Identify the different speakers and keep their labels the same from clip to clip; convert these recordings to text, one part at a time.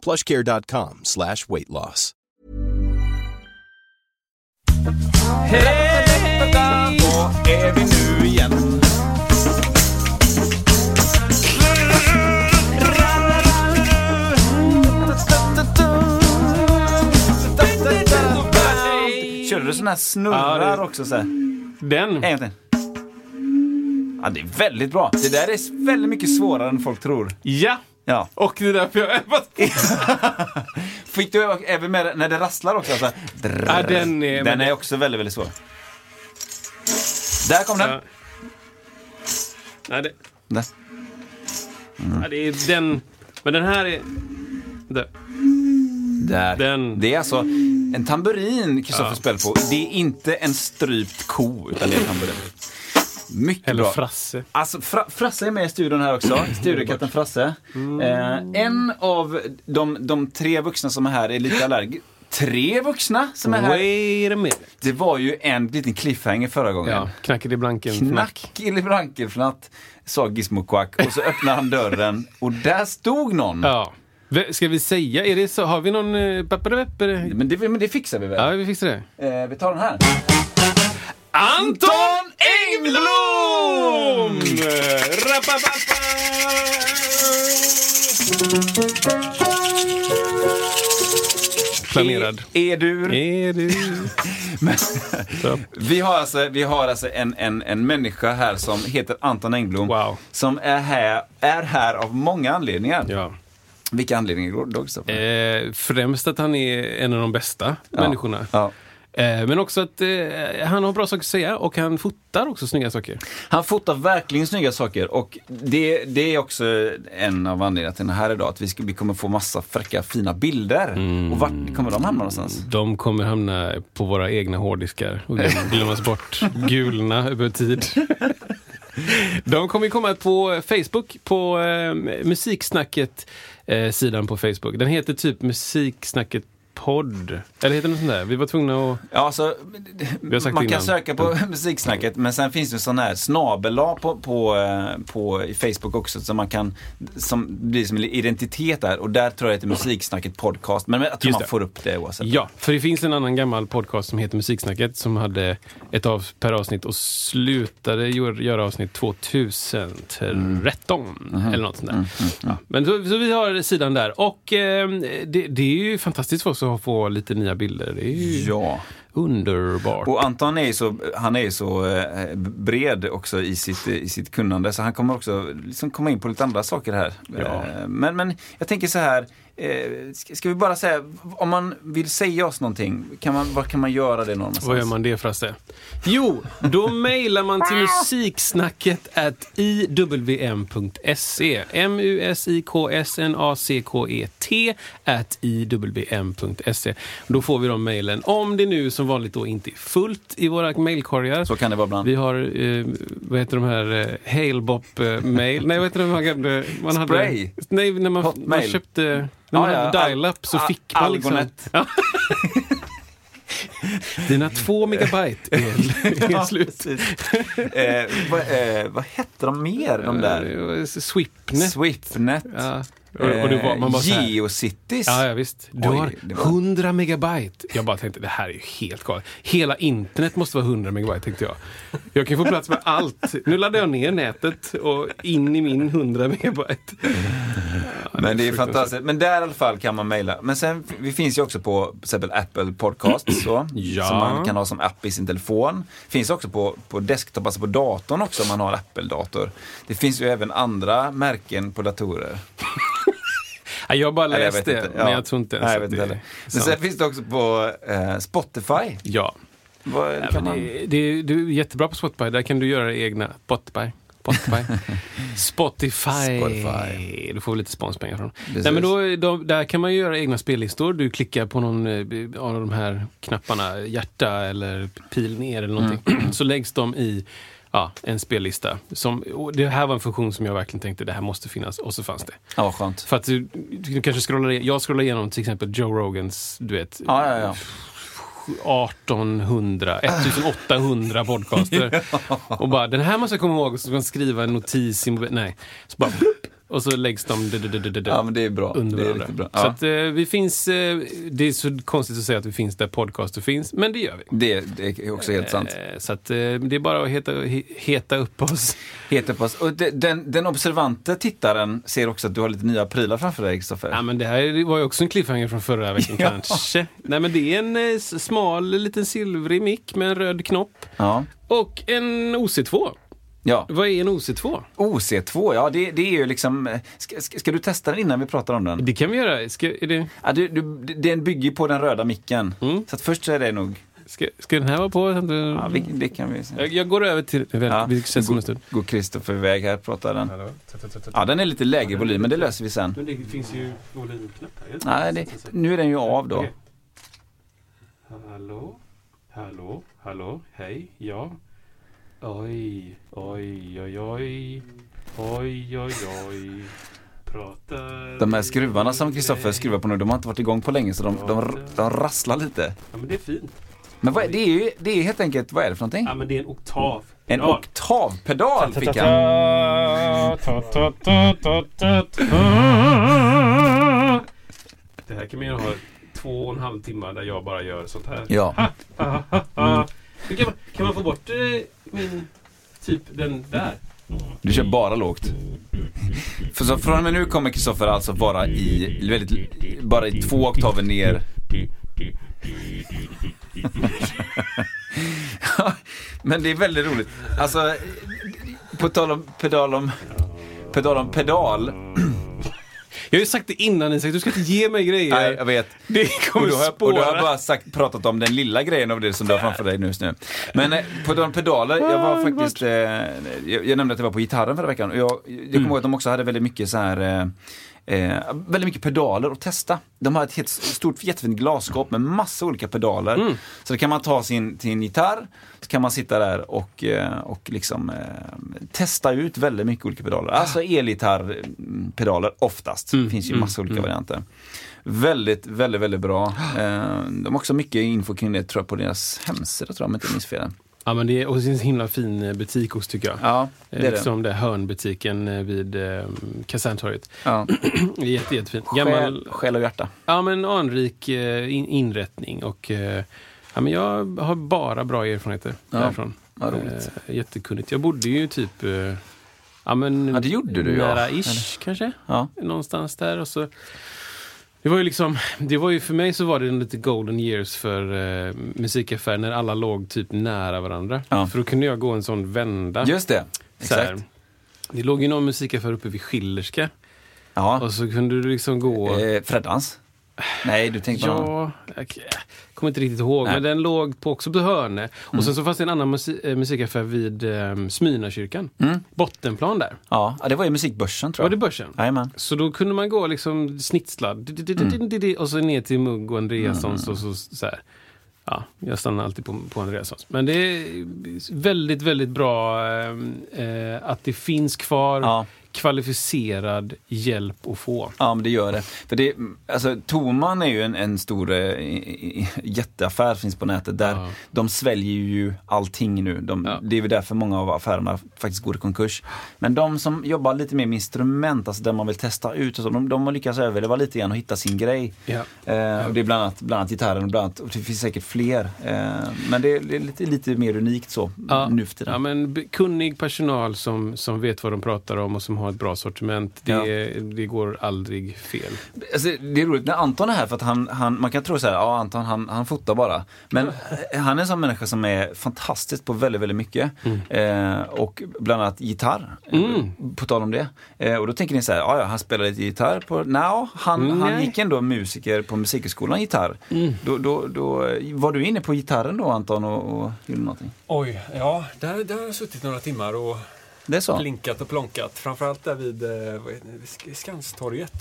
Speaker 1: plushcare.com slash weight loss.
Speaker 2: Hej! Då är vi nu igen. Körde du sån här snurrar
Speaker 3: Ja, det-
Speaker 2: också? Så här?
Speaker 3: Den.
Speaker 2: En gång till. Ja, det är väldigt bra. Det där är väldigt mycket svårare än folk tror.
Speaker 3: Ja.
Speaker 2: Ja.
Speaker 3: Och det är därför jag övat.
Speaker 2: Fick du även med när det rasslar också? Alltså, drrr.
Speaker 3: Ja, den är-
Speaker 2: den är också väldigt, väldigt svår. Där kom den.
Speaker 3: Ja. Nej, det,
Speaker 2: Där.
Speaker 3: ja, det är den. Men den här är... Det.
Speaker 2: Där.
Speaker 3: Den.
Speaker 2: Det är alltså en tamburin Kristoffer
Speaker 3: Ja.
Speaker 2: spelar på. Det är inte en strypt ko, utan det är en tamburin. Mycket
Speaker 3: Eller
Speaker 2: bra.
Speaker 3: Frasse.
Speaker 2: Alltså, Fra Frasse är med i studion här också. Studiekatten Frasse. Eh, en av de, de tre vuxna som är här är lite allergisk. Tre vuxna som är här.
Speaker 3: Wait a minute.
Speaker 2: Det var ju en liten cliffhanger förra gången.
Speaker 3: Ja, knackade i blanken.
Speaker 2: Knack i brankelfnatt, sa Gizmo Quack. Och så öppnade han dörren och där stod någon.
Speaker 3: Ja. Ska vi säga, är det så, har vi någon... eh,
Speaker 2: Men, det, men det fixar vi väl?
Speaker 3: Ja, vi fixar det.
Speaker 2: Eh, vi tar den här.
Speaker 3: Anton Engblom! Planerad.
Speaker 2: Är, är du...
Speaker 3: Är du...
Speaker 2: Vi har alltså, vi har alltså en, en, en människa här som heter Anton Engblom.
Speaker 3: Wow.
Speaker 2: Som är här, är här av många anledningar.
Speaker 3: Ja.
Speaker 2: Vilka anledningar då, Kristoffer?
Speaker 3: Eh, främst att han är en av de bästa människorna.
Speaker 2: Ja.
Speaker 3: Eh, men också att eh, han har bra saker att säga och han fotar också snygga saker.
Speaker 2: Han fotar verkligen snygga saker och det, det är också en av anledningarna till den här idag. Att vi, ska, vi kommer få massa fräcka fina bilder. Och vart kommer de hamna någonstans?
Speaker 3: De kommer hamna på våra egna hårddiskar och glöm- glömmas bort, gulna över tid. De kommer komma på Facebook, på eh, Musiksnacket eh, på Facebook. Den heter typ Musiksnacket podd. Eller heter den sån där? Vi var tvungna att...
Speaker 2: Ja, alltså,
Speaker 3: har sagt
Speaker 2: man
Speaker 3: det
Speaker 2: kan
Speaker 3: innan.
Speaker 2: söka på musiksnacket men sen finns det sån här snabel på, på, eh, på i Facebook också som man kan, som blir som en identitet där och där tror jag att det är musiksnacket podcast. Men jag tror man
Speaker 3: det.
Speaker 2: får upp det oavsett.
Speaker 3: Ja, för det finns en annan gammal podcast som heter Musiksnacket som hade ett av per avsnitt och slutade gör- göra avsnitt 2013 eller något sånt där. Ja, men så, så vi har sidan där och eh, det, det är ju fantastiskt för oss att få lite nya bilder. Det är ju
Speaker 2: Ja.
Speaker 3: underbart.
Speaker 2: Och Anton är ju så, han är så eh, bred också i sitt, i sitt kunnande så han kommer också liksom komma in på lite andra saker här.
Speaker 3: Ja.
Speaker 2: Eh, Men, men jag tänker så här, eh, ska, vi bara säga, om man vill säga oss någonting, kan man, var kan man göra det någonstans?
Speaker 3: Vad gör man det Frasse? Jo, då mejlar man till musiksnacket at iwm.se. M-U-S-I-K-S-N-A-C-K-E-T at iwm.se. Då får vi de mejlen. Om det nu som vanligt då inte är fullt i våra mejlkorgar.
Speaker 2: Så kan det vara ibland.
Speaker 3: Vi har, eh, vad heter de här, eh, Halebop-mail? Nej, vad heter de här gamla? Man
Speaker 2: Spray?
Speaker 3: Hade, nej, när man, man köpte, när
Speaker 2: Ja,
Speaker 3: man
Speaker 2: ja,
Speaker 3: hade
Speaker 2: al-
Speaker 3: dial-up så fick man liksom... Ja. Dina två megabyte är, är slut.
Speaker 2: eh, vad, eh, vad hette de mer, de där?
Speaker 3: Swipnet.
Speaker 2: Swipnet.
Speaker 3: Ja. Och, och det var, man bara
Speaker 2: Geocities.
Speaker 3: Ja, ja, visst. Du
Speaker 2: Oj,
Speaker 3: har
Speaker 2: det var-
Speaker 3: 100 megabyte. Jag bara tänkte, det här är ju helt galet. Hela internet måste vara 100 megabyte, tänkte jag. Jag kan få plats med allt. Nu laddar jag ner nätet och in i min 100 megabyte.
Speaker 2: Men det är fantastiskt. Men där i alla fall kan man mejla. Men sen, vi finns ju också på till exempel Apple Podcast så,
Speaker 3: Ja.
Speaker 2: som man kan ha som app i sin telefon. Finns också på, på desktop, alltså på datorn också om man har Apple-dator. Det finns ju även andra märken på datorer.
Speaker 3: Ja, jag bara
Speaker 2: Eller jag
Speaker 3: det, men jag tror inte ens
Speaker 2: Nej, jag vet
Speaker 3: det
Speaker 2: inte heller. Men sen finns det också på eh, Spotify.
Speaker 3: Ja.
Speaker 2: Vad,
Speaker 3: Ja,
Speaker 2: kan man...
Speaker 3: det, det, du är jättebra på Spotify. Där kan du göra egna Spotify. Spotify. Spotify.
Speaker 2: Spotify.
Speaker 3: Du får lite sponspengar från
Speaker 2: Precis.
Speaker 3: Nej, men då, då, Där kan man ju göra egna spellistor. Du klickar på någon eh, av de här knapparna, hjärta eller pil ner eller någonting.
Speaker 2: Mm.
Speaker 3: Så läggs de i ja, en spellista. Som, det här var en funktion som jag verkligen tänkte, det här måste finnas. Och så fanns det.
Speaker 2: Ja, vad skönt.
Speaker 3: För att du, du kanske scrollar, jag scrollar igenom till exempel Joe Rogans, du vet,
Speaker 2: Ja, ja, ja.
Speaker 3: 1800, 1800 podcaster. Och bara, den här måste jag komma ihåg och så ska man skriva en notis i mobilen. Nej, så bara, och så läggs de
Speaker 2: Ja, men det är bra.
Speaker 3: under
Speaker 2: det är riktigt bra.
Speaker 3: Så
Speaker 2: Ja.
Speaker 3: att eh, vi finns, eh, det är så konstigt att säga att vi finns där podcaster finns, men det gör vi.
Speaker 2: det, det är också helt sant.
Speaker 3: Eh, Så att eh, det är bara att heta, he- heta upp oss.
Speaker 2: Heter på oss. Och de- den, den observante tittaren ser också att du har lite nya prylar framför dig, Kristoffer.
Speaker 3: Ja, men det här var ju också en cliffhanger från förra veckan
Speaker 2: Ja.
Speaker 3: kanske. Nej men det är en eh, s- smal liten silvrig mick med en röd knopp.
Speaker 2: Ja.
Speaker 3: Och en OC2.
Speaker 2: Ja.
Speaker 3: Vad är en OC2?
Speaker 2: OC2, ja det, det är ju liksom... Ska, ska, ska du testa den innan vi pratar om den?
Speaker 3: Det kan vi göra. Ska, är det,
Speaker 2: Ja, du, du, den bygger på den röda micken.
Speaker 3: Mm.
Speaker 2: Så att först så är det nog...
Speaker 3: ska, ska den här vara på?
Speaker 2: Ja, vi, det kan vi se.
Speaker 3: jag, jag går över till... Väl,
Speaker 2: Ja,
Speaker 3: Vi ses om en stund.
Speaker 2: Går Kristoffer iväg här, pratar den. Ja, den är lite lägre volym, men det löser vi sen.
Speaker 3: Men det finns ju volymknapp här.
Speaker 2: Nej, det, nu är den ju av då.
Speaker 3: Hallå? Hallå? Hallå? Hej? Ja? Oj, oj, oj, oj. Oj, oj, oj. Pratar...
Speaker 2: De här skruvarna som Kristoffer skruvar på nu, de har inte varit igång på länge så de, de, de rasslar lite.
Speaker 3: Ja, men det är fint.
Speaker 2: Men vad, det är ju det är helt enkelt, vad är det för någonting?
Speaker 3: Ja, men det är en oktav.
Speaker 2: En oktavpedal fick han.
Speaker 3: Det här kan man ju ha två och en halv timme där jag bara gör sånt här.
Speaker 2: Ja.
Speaker 3: Men Kan, man, kan man få bort min, typ den där?
Speaker 2: Du kör bara lågt. För så från och med nu kommer Kristoffer alltså vara i, väldigt, bara i två oktaver ner. Men det är väldigt roligt. Alltså, på tal om pedal om pedal om pedal.
Speaker 3: Jag har ju sagt det innan Isak, du ska inte ge mig grejer.
Speaker 2: Nej, jag vet.
Speaker 3: Det
Speaker 2: Och
Speaker 3: kommer
Speaker 2: då, har, jag- och då har jag
Speaker 3: spåra.
Speaker 2: bara sagt, pratat om den lilla grejen av det som du har framför dig just nu. Men eh, på om pedaler, jag var faktiskt, eh, jag, jag nämnde att jag var på gitarren förra veckan och jag, jag kommer ihåg att de också hade väldigt mycket så här eh, Eh, väldigt mycket pedaler att testa. De har ett helt stort jättefint glasskåp med massa olika pedaler. Så då kan man ta sin, sin gitarr, så kan man sitta där och, eh, och liksom eh, testa ut väldigt mycket olika pedaler. Alltså elgitarrpedaler oftast. Det finns ju massa olika varianter. Väldigt, väldigt, väldigt bra. Eh, de har också mycket info kring det tror jag på deras hemsida tror jag om jag inte minns fel.
Speaker 3: Ja, men det är, och det är en himla fin eh, butik också tycker jag.
Speaker 2: Ja, det är det.
Speaker 3: Liksom det hörnbutiken eh, vid eh, Kaserntorget.
Speaker 2: Ja.
Speaker 3: Jätte, jättefint.
Speaker 2: Själ,
Speaker 3: Gammal,
Speaker 2: själ och hjärta.
Speaker 3: ja men anrik eh, in, inrättning och eh, ja, men jag har bara bra erfarenheter
Speaker 2: Ja,
Speaker 3: därifrån.
Speaker 2: roligt.
Speaker 3: Eh, jättekunnigt. Jag bodde ju typ eh, ja, men,
Speaker 2: Ja, det gjorde du, ja.
Speaker 3: nära ish kanske.
Speaker 2: Ja.
Speaker 3: Någonstans där. Och så, det var ju liksom, det var ju för mig så var det en lite golden years för eh, musikaffär när alla låg typ nära varandra.
Speaker 2: Ja.
Speaker 3: För då kunde jag gå en sån vända.
Speaker 2: Just det, exakt.
Speaker 3: Det låg ju någon musikaffär uppe vid Schillerska.
Speaker 2: Ja.
Speaker 3: Och så kunde du liksom gå...
Speaker 2: Eh, Freddans? Nej, du tänkte på någon.
Speaker 3: Ja, jag kommer inte riktigt ihåg.
Speaker 2: Nej. Mm.
Speaker 3: Men den låg på, också på Hörne. Och sen så fanns det en annan musi- eh, musikaffär vid eh, Smyrnakyrkan.
Speaker 2: Mm.
Speaker 3: Bottenplan där.
Speaker 2: Ja, det var ju musikbörsen tror
Speaker 3: Var
Speaker 2: jag.
Speaker 3: det börsen?
Speaker 2: Jajamän.
Speaker 3: Så då kunde man gå liksom snitslad di- och så ner till Mugg och Andreassons
Speaker 2: Mm.
Speaker 3: och så, så här. Ja, jag stannar alltid på, på Andreassons. Men det är väldigt, väldigt bra eh, eh, att det finns kvar
Speaker 2: Ja.
Speaker 3: Kvalificerad hjälp att få.
Speaker 2: Ja, men det gör det. För det alltså, Toman är ju en, en stor i- jätteaffär finns på nätet. Där
Speaker 3: Ja.
Speaker 2: De sväljer ju allting nu. De,
Speaker 3: Ja.
Speaker 2: Det är väl därför många av affärerna faktiskt går i konkurs. Men de som jobbar lite mer med instrument, alltså där man vill testa ut och så, de, de har lyckats överleva lite grann och hitta sin grej.
Speaker 3: Ja.
Speaker 2: Eh, och det är bland annat, bland annat gitarren och, bland annat, och det finns säkert fler. Eh, men det är, det är lite, lite mer unikt så
Speaker 3: Ja,
Speaker 2: nu för tiden.
Speaker 3: ja, men kunnig personal som, som vet vad de pratar om och som har ett bra sortiment. Det,
Speaker 2: Ja.
Speaker 3: det går aldrig fel.
Speaker 2: Alltså, det är roligt när Anton är här för att han, han man kan tro så här, ja Anton han, han fotar bara. Men han är en sån människa som är fantastisk på väldigt, väldigt mycket. Eh, och bland annat gitarr.
Speaker 3: Mm.
Speaker 2: På tal om det. Eh, och då tänker ni så här, ja ja, han spelar lite gitarr på, Nja, han, han
Speaker 3: Nej.
Speaker 2: gick ändå musiker på musikhögskolan gitarr. Då, då, då, eh, var du inne på gitarren då Anton och, och gjorde någonting?
Speaker 3: Oj, ja, där, där har jag suttit några timmar och
Speaker 2: Det är så?
Speaker 4: plinkat och plonkat. Framförallt där vid, eh, Skanstorget.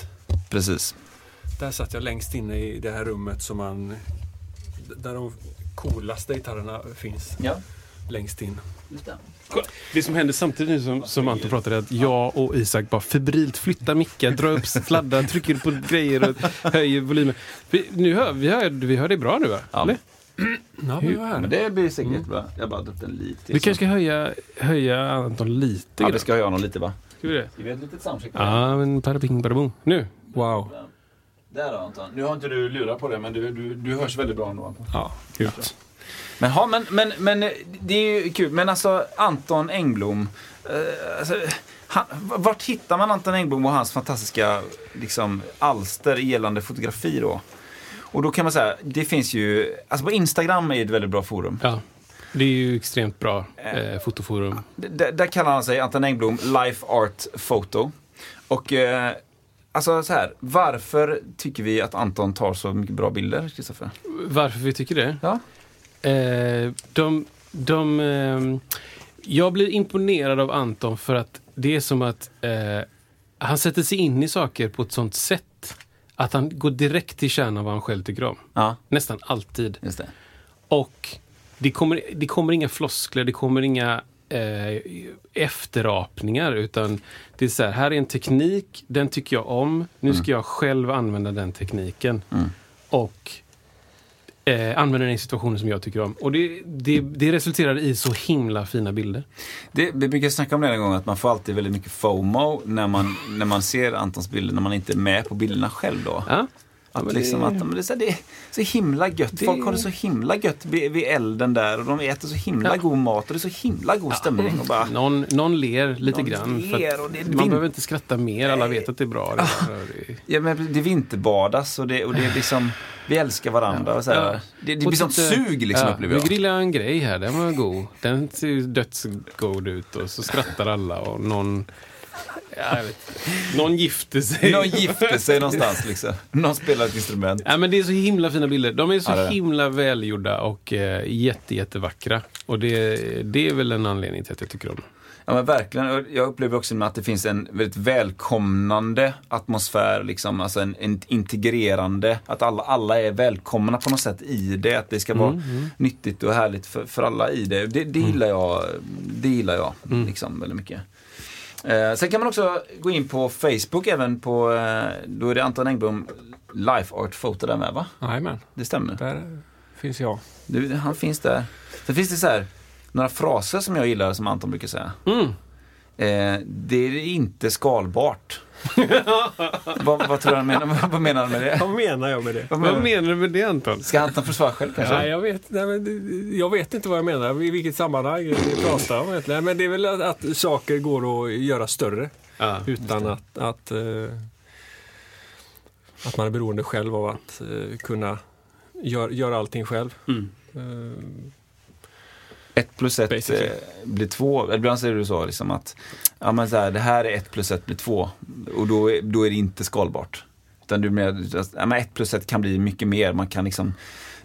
Speaker 2: Precis.
Speaker 4: Där satt jag längst inne i det här rummet som man... Där de coolaste gitarrerna finns.
Speaker 2: Ja,
Speaker 4: Längst in.
Speaker 2: det.
Speaker 3: Som händer samtidigt nu som, som Anton pratade är att jag och Isak bara febrilt flyttar mickar, drar upp sladdar, trycker på grejer och höjer volymen. Vi, nu hör, vi, hör, vi hör det bra nu va?
Speaker 2: Ja.
Speaker 3: Eller?
Speaker 4: Ja, men här.
Speaker 2: Men det blir säkert jättebra. Jag bara dött den lite.
Speaker 3: Vi kanske ska höja, höja Anton lite
Speaker 2: Ja, vi ska höja honom lite va?
Speaker 3: Ska vi det?
Speaker 2: Ska vi ett litet soundcheck?
Speaker 3: Ja, men paraping parabom. Nu.
Speaker 4: Wow.
Speaker 2: Där då Anton. Nu har inte du lurat på det men du, du, du hörs väldigt bra ändå Anton.
Speaker 3: Ja, grymt.
Speaker 2: Men, ha, men, men, men det är ju kul. Men alltså Anton Engblom. Eh, alltså, han, vart hittar man Anton Engblom och hans fantastiska liksom, alster gällande fotografi då? Och då kan man säga, det finns ju, alltså på Instagram är ett väldigt bra forum.
Speaker 3: Ja. Det är ju extremt bra eh, fotoforum.
Speaker 2: D- där kallar han sig Anton Engblom Life Art Photo. Och eh, alltså så här, varför tycker vi att Anton tar så mycket bra bilder, Kristoffer?
Speaker 3: Varför vi tycker det?
Speaker 2: Ja.
Speaker 3: Eh, de, de, ehm, jag blir imponerad av Anton för att det är som att eh, han sätter sig in i saker på ett sånt sätt att han går direkt till kärnan vad han själv tycker om.
Speaker 2: Ja,
Speaker 3: Nästan alltid.
Speaker 2: det.
Speaker 3: Och det kommer, det kommer inga floskler, det kommer inga eh, efterapningar utan det är så här, här är en teknik, den tycker jag om. Nu ska jag själv använda den tekniken.
Speaker 2: Mm.
Speaker 3: Och eh, använda den i situationer som jag tycker om. Och det, det, det resulterar i så himla fina bilder.
Speaker 2: Det, vi brukar snacka om det en gång, att man får alltid väldigt mycket FOMO när man, när man ser Antons bilder, när man inte är med på bilderna själv då.
Speaker 3: Ja?
Speaker 2: Att
Speaker 3: men
Speaker 2: liksom
Speaker 3: det-
Speaker 2: att, men det, är så, det är så himla gött.
Speaker 3: Det-
Speaker 2: Folk har det så himla gött vid, vid elden där och de äter så himla
Speaker 3: Ja.
Speaker 2: god mat och det är så himla god stämning. Och bara,
Speaker 3: Någon, någon ler lite
Speaker 2: Någon
Speaker 3: grann.
Speaker 2: ler och det
Speaker 3: man
Speaker 2: vin-
Speaker 3: behöver inte skratta mer, alla vet att det är bra.
Speaker 2: Ja, men det vinterbadas och det, och det är liksom, vi älskar varandra. Och så här.
Speaker 3: Ja.
Speaker 2: Det, det
Speaker 3: Och
Speaker 2: blir sånt sug liksom
Speaker 3: ja,
Speaker 2: upplever
Speaker 3: Vi
Speaker 2: jag.
Speaker 3: grillade en grej här, den var god. Den ser ju dödsgod ut och så skrattar alla och någon... Jag någon gifter sig.
Speaker 2: Någon gifter sig någonstans liksom. Någon spelar ett instrument.
Speaker 3: Ja, men det är så himla fina bilder. De är så
Speaker 2: Ja, är
Speaker 3: himla välgjorda och eh, jätte, jättevackra. Och det, det är väl en anledning till att jag tycker om dem.
Speaker 2: Ja men verkligen. Jag upplever också att det finns en väldigt välkomnande atmosfär, liksom, alltså en, en integrerande, att alla, alla är välkomna på något sätt i det. Att det ska vara
Speaker 3: Mm,
Speaker 2: nyttigt och härligt för, för alla i det. Det, det gillar jag, det gillar jag
Speaker 3: Mm.
Speaker 2: liksom, väldigt mycket. Eh, sen kan man också gå in på Facebook även på, eh, då är det Anton Engblom Life Art Photo där med va?
Speaker 4: Jajamän,
Speaker 2: Det stämmer.
Speaker 4: där finns jag.
Speaker 2: Du, han finns där. Sen finns det så här, några fraser som jag gillar som Anton brukar säga.
Speaker 3: Mm.
Speaker 2: Eh, det är inte skalbart. vad, vad tror du han menar? Vad menar han med det?
Speaker 4: Vad menar jag med det?
Speaker 2: Vad
Speaker 3: Vad
Speaker 2: menar,
Speaker 3: menar du med det Anton?
Speaker 2: Ska Anton försvara själv kanske?
Speaker 4: Nej, jag, vet, nej, men, jag vet inte vad jag menar, i vilket sammanhang vi pratar om egentligen. Men det är väl att, att saker går att göra större
Speaker 3: Ja.
Speaker 4: utan att, att, eh, att man är beroende själv av att eh, kunna gör, göra allting själv.
Speaker 3: Mm.
Speaker 4: Eh,
Speaker 2: Ett plus ett
Speaker 4: Basically.
Speaker 2: eh, blir två. Ibland säger du så liksom att ja, men så här, det här är ett plus ett blir två. Och då är, då är det inte skalbart. Utan du menar, ja, men ett plus ett kan bli mycket mer. Man kan liksom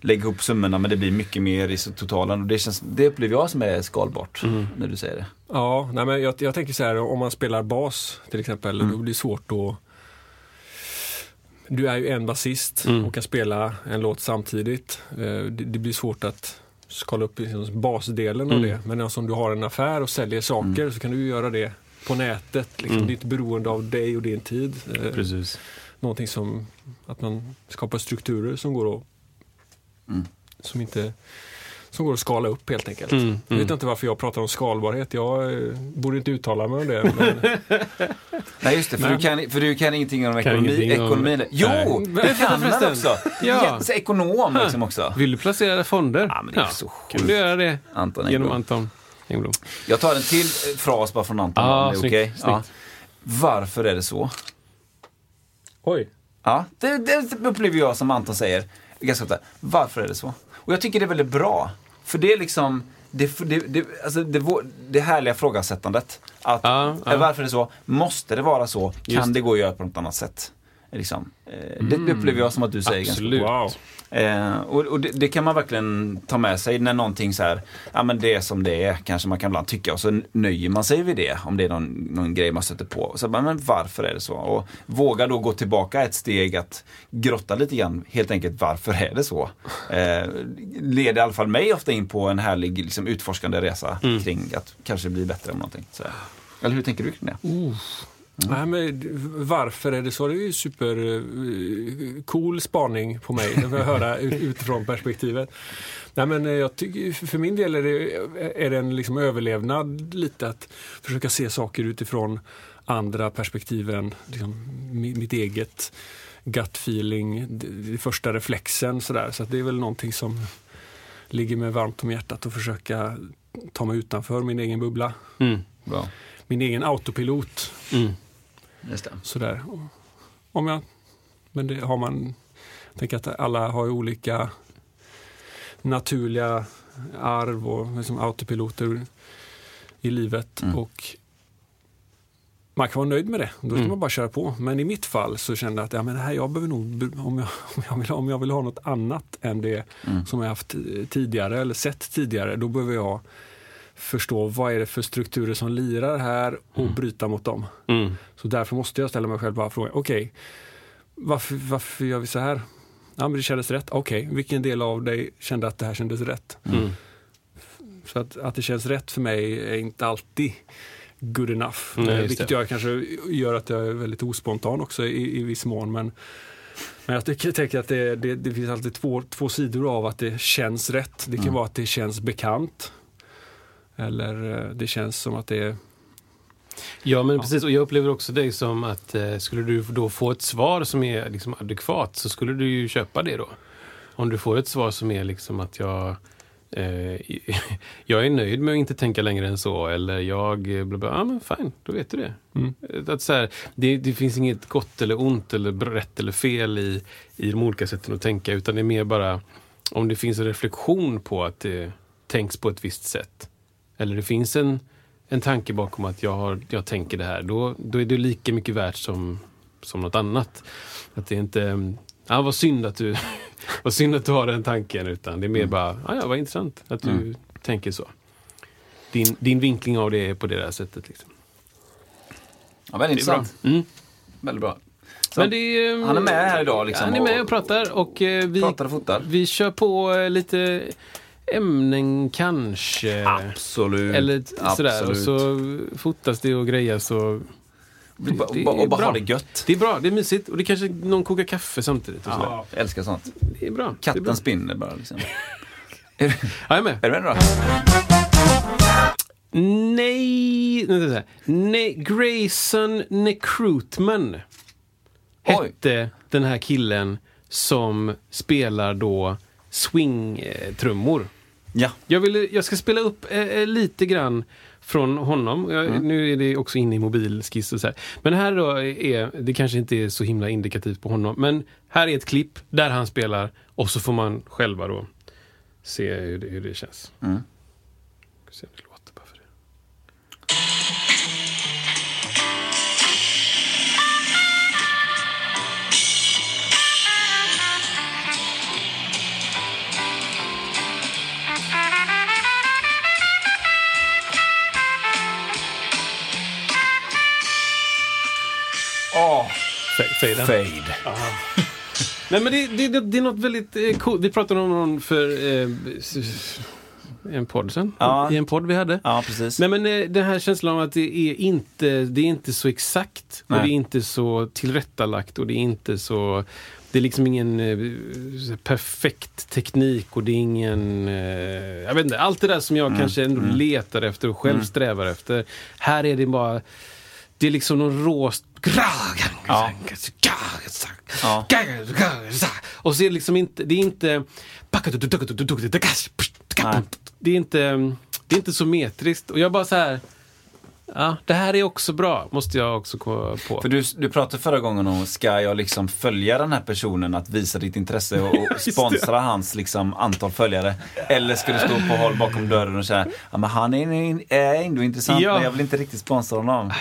Speaker 2: lägga ihop summorna men det blir mycket mer i totalen. Och det, känns, det upplever jag som är skalbart
Speaker 3: Mm.
Speaker 2: när du säger det.
Speaker 4: Ja, nej, men jag, jag tänker så här, om man spelar bas till exempel,
Speaker 2: Mm.
Speaker 4: då blir det svårt att... Du är ju en basist
Speaker 3: Mm.
Speaker 4: och kan spela en låt samtidigt. Eh, Det, det blir svårt att skala upp liksom basdelen av
Speaker 3: Mm.
Speaker 4: det. Men alltså, om du har en affär och säljer saker
Speaker 2: Mm.
Speaker 4: så kan du göra det på nätet. Liksom.
Speaker 3: Mm.
Speaker 4: Det är inte beroende av dig och din tid. Eh,
Speaker 3: Precis.
Speaker 4: Någonting som att man skapar strukturer som går att
Speaker 2: Mm.
Speaker 4: som inte som går att skala upp helt enkelt.
Speaker 3: Mm,
Speaker 4: Jag vet
Speaker 3: mm.
Speaker 4: inte varför jag pratar om skalbarhet. Jag eh, borde inte uttala mig om det. Men,
Speaker 2: Nej just det, för, du kan, för du kan ingenting om
Speaker 3: Kan
Speaker 2: ekonomi.
Speaker 3: ingenting om-
Speaker 2: ekonomi. Jo,
Speaker 3: Nej.
Speaker 2: det kan man också.
Speaker 3: Ja.
Speaker 2: Ja. Ekonom liksom också.
Speaker 3: Vill du placera fonder?
Speaker 2: Ja, men det är så
Speaker 3: Kan
Speaker 2: sjukt.
Speaker 3: du göra det
Speaker 2: Anton
Speaker 3: genom. Anton Engblom?
Speaker 2: Jag tar en till eh, fras bara från Anton.
Speaker 3: Ah, snyggt,
Speaker 2: okej.
Speaker 3: snyggt.
Speaker 2: Ja. Varför är det så?
Speaker 4: oj.
Speaker 2: Ja, det, det upplever jag som Anton säger ganska ofta. Varför är det så? Och jag tycker det är väldigt bra. För det är liksom det, det, det, alltså det, det härliga frågasättandet. Att,
Speaker 3: Ja, ja.
Speaker 2: Varför är det så? Måste det vara så? Kan
Speaker 3: Just
Speaker 2: det gå att göra på något annat sätt? Liksom. Eh, det, det upplever jag som att du säger. ganska
Speaker 3: Absolut.
Speaker 4: Wow.
Speaker 2: Eh, och och det, det kan man verkligen ta med sig när någonting så här, ja men det är som det är, kanske man kan ibland tycka och så nöjer man sig vid det om det är någon, någon grej man sätter på. Och så bara, men varför är det så? Och våga då gå tillbaka ett steg att grotta lite grann, helt enkelt varför är det så? Eh, leder i alla fall mig ofta in på en härlig liksom, utforskande resa kring att kanske bli bättre om någonting. Så. Eller hur tänker du kring det?
Speaker 4: Nej, men varför är det så? Det är ju super eh, cool spaning på mig att höra ut- utifrån perspektivet. Nej, men eh, jag tycker, för min del är det, är det en liksom överlevnad lite att försöka se saker utifrån andra perspektiv än liksom, mi- mitt eget gut feeling, det första reflexen sådär. Så det är väl någonting som ligger mig varmt om hjärtat att försöka ta mig utanför min egen bubbla.
Speaker 3: Mm.
Speaker 2: Bra.
Speaker 4: Min egen autopilot.
Speaker 3: Mm.
Speaker 2: Just det.
Speaker 4: Sådär. Om jag, men det har man, jag tänker att alla har olika naturliga arv och liksom autopiloter i livet.
Speaker 2: Mm.
Speaker 4: Och man kan vara nöjd med det, då ska
Speaker 3: Mm.
Speaker 4: man bara köra på. Men i mitt fall så kände jag att ja, men här, jag behöver nog, om jag, om, jag vill, om jag vill ha något annat än det
Speaker 2: Mm.
Speaker 4: som jag haft tidigare eller sett tidigare, då behöver jag förstå vad är det för strukturer som lirar här och bryta mot dem.
Speaker 3: Mm.
Speaker 4: Så därför måste jag ställa mig själv bara frågan, okej, varför, varför gör vi så här? Ja, men det kändes rätt. Okej, vilken del av dig kände att det här kändes rätt?
Speaker 3: Mm.
Speaker 4: Så att, att det känns rätt för mig är inte alltid good enough.
Speaker 3: Nej,
Speaker 4: vilket jag kanske gör att jag är väldigt ospontan också i, i viss mån. Men, men jag tycker, tänker att det, det, det finns alltid två, två sidor av att det känns rätt. Det kan
Speaker 2: Mm.
Speaker 4: vara att det känns bekant. Eller eh, det känns som att det är
Speaker 3: Ja, men
Speaker 4: Ja.
Speaker 3: precis. Och jag upplever också dig som att eh, skulle du då få ett svar som är liksom adekvat så skulle du ju köpa det då. Om du får ett svar som är liksom att jag eh, jag är nöjd med att inte tänka längre än så eller jag eh, bla bla, ja men fine, då vet du det.
Speaker 4: Mm.
Speaker 3: Att så här, det, det finns inget gott eller ont eller rätt eller fel i, i de olika sätten att tänka utan det är mer bara om det finns en reflektion på att det tänks på ett visst sätt. Eller det finns en, en tanke bakom att jag, har, jag tänker det här. Då, då är det lika mycket värt som, som något annat. Att det är inte, ja vad synd att du, vad synd att du har den tanken. Utan det är mer bara, ja, ja vad intressant att du
Speaker 2: Mm.
Speaker 3: tänker så. Din, din vinkling av det är på det där sättet. Liksom.
Speaker 2: Ja, väldigt
Speaker 3: är bra.
Speaker 2: intressant.
Speaker 3: Mm.
Speaker 2: Väldigt bra.
Speaker 3: Är,
Speaker 2: han är med här idag, liksom,
Speaker 3: Han är med
Speaker 2: och-
Speaker 3: och pratar och eh, vi,
Speaker 2: pratar och
Speaker 3: vi kör på eh, lite ämnen kanske.
Speaker 2: Absolut.
Speaker 3: Eller sådär. Och
Speaker 2: Absolut.
Speaker 3: så fotas det och grejas. Och
Speaker 2: bara-
Speaker 3: det
Speaker 2: och
Speaker 3: är
Speaker 2: bara ha det gött.
Speaker 3: det är bra, det är mysigt. Och det kanske någon kokar kaffe samtidigt. Och sådär.
Speaker 2: Ja, jag älskar sånt.
Speaker 3: Det är bra. det är bra.
Speaker 2: Katten spinner bara liksom.
Speaker 3: Ja, jag är med.
Speaker 2: Är du med då?
Speaker 3: Nej, nej, nej, Grayson Necrutman
Speaker 2: Oj.
Speaker 3: hette den här killen som spelar då swing-trummor.
Speaker 2: Ja.
Speaker 3: Jag, vill, jag ska spela upp eh, eh, lite grann från honom. Jag,
Speaker 2: Mm.
Speaker 3: Nu är det också inne i mobilskiss och så här. Men här då är, det kanske inte är så himla indikativt på honom, men här är ett klipp där han spelar och så får man själva då se hur det, hur det känns.
Speaker 2: Mm.
Speaker 3: Faden.
Speaker 2: fade.
Speaker 3: Nej men det, det, det, det är något väldigt eh, coolt. Vi pratade om någon för eh, en podd sen.
Speaker 2: Ja.
Speaker 3: I en podd vi hade.
Speaker 2: Ja, precis.
Speaker 3: Nej men eh, den här känslan av att det är inte, det är inte så exakt
Speaker 2: Nej.
Speaker 3: och det är inte så tillrättalagt och det är inte så det är liksom ingen eh, perfekt teknik och det är ingen... Eh, jag vet inte, allt det där som jag kanske ändå
Speaker 2: mm.
Speaker 3: letar efter och själv
Speaker 2: Mm.
Speaker 3: strävar efter. Här är det bara... Det är liksom någon rå...
Speaker 2: Ja.
Speaker 3: Och så är det liksom inte... Det är inte... Det är inte, det är inte så metriskt. Och jag bara så här... Ja, det här är också bra, måste jag också komma på.
Speaker 2: För du, du pratade förra gången om, ska jag liksom följa den här personen, att visa ditt intresse och, och sponsra hans liksom antal följare? Eller ska du stå på håll bakom dörren och säga, ja men han är, är ändå intressant
Speaker 3: Ja.
Speaker 2: men jag vill inte riktigt sponsra honom.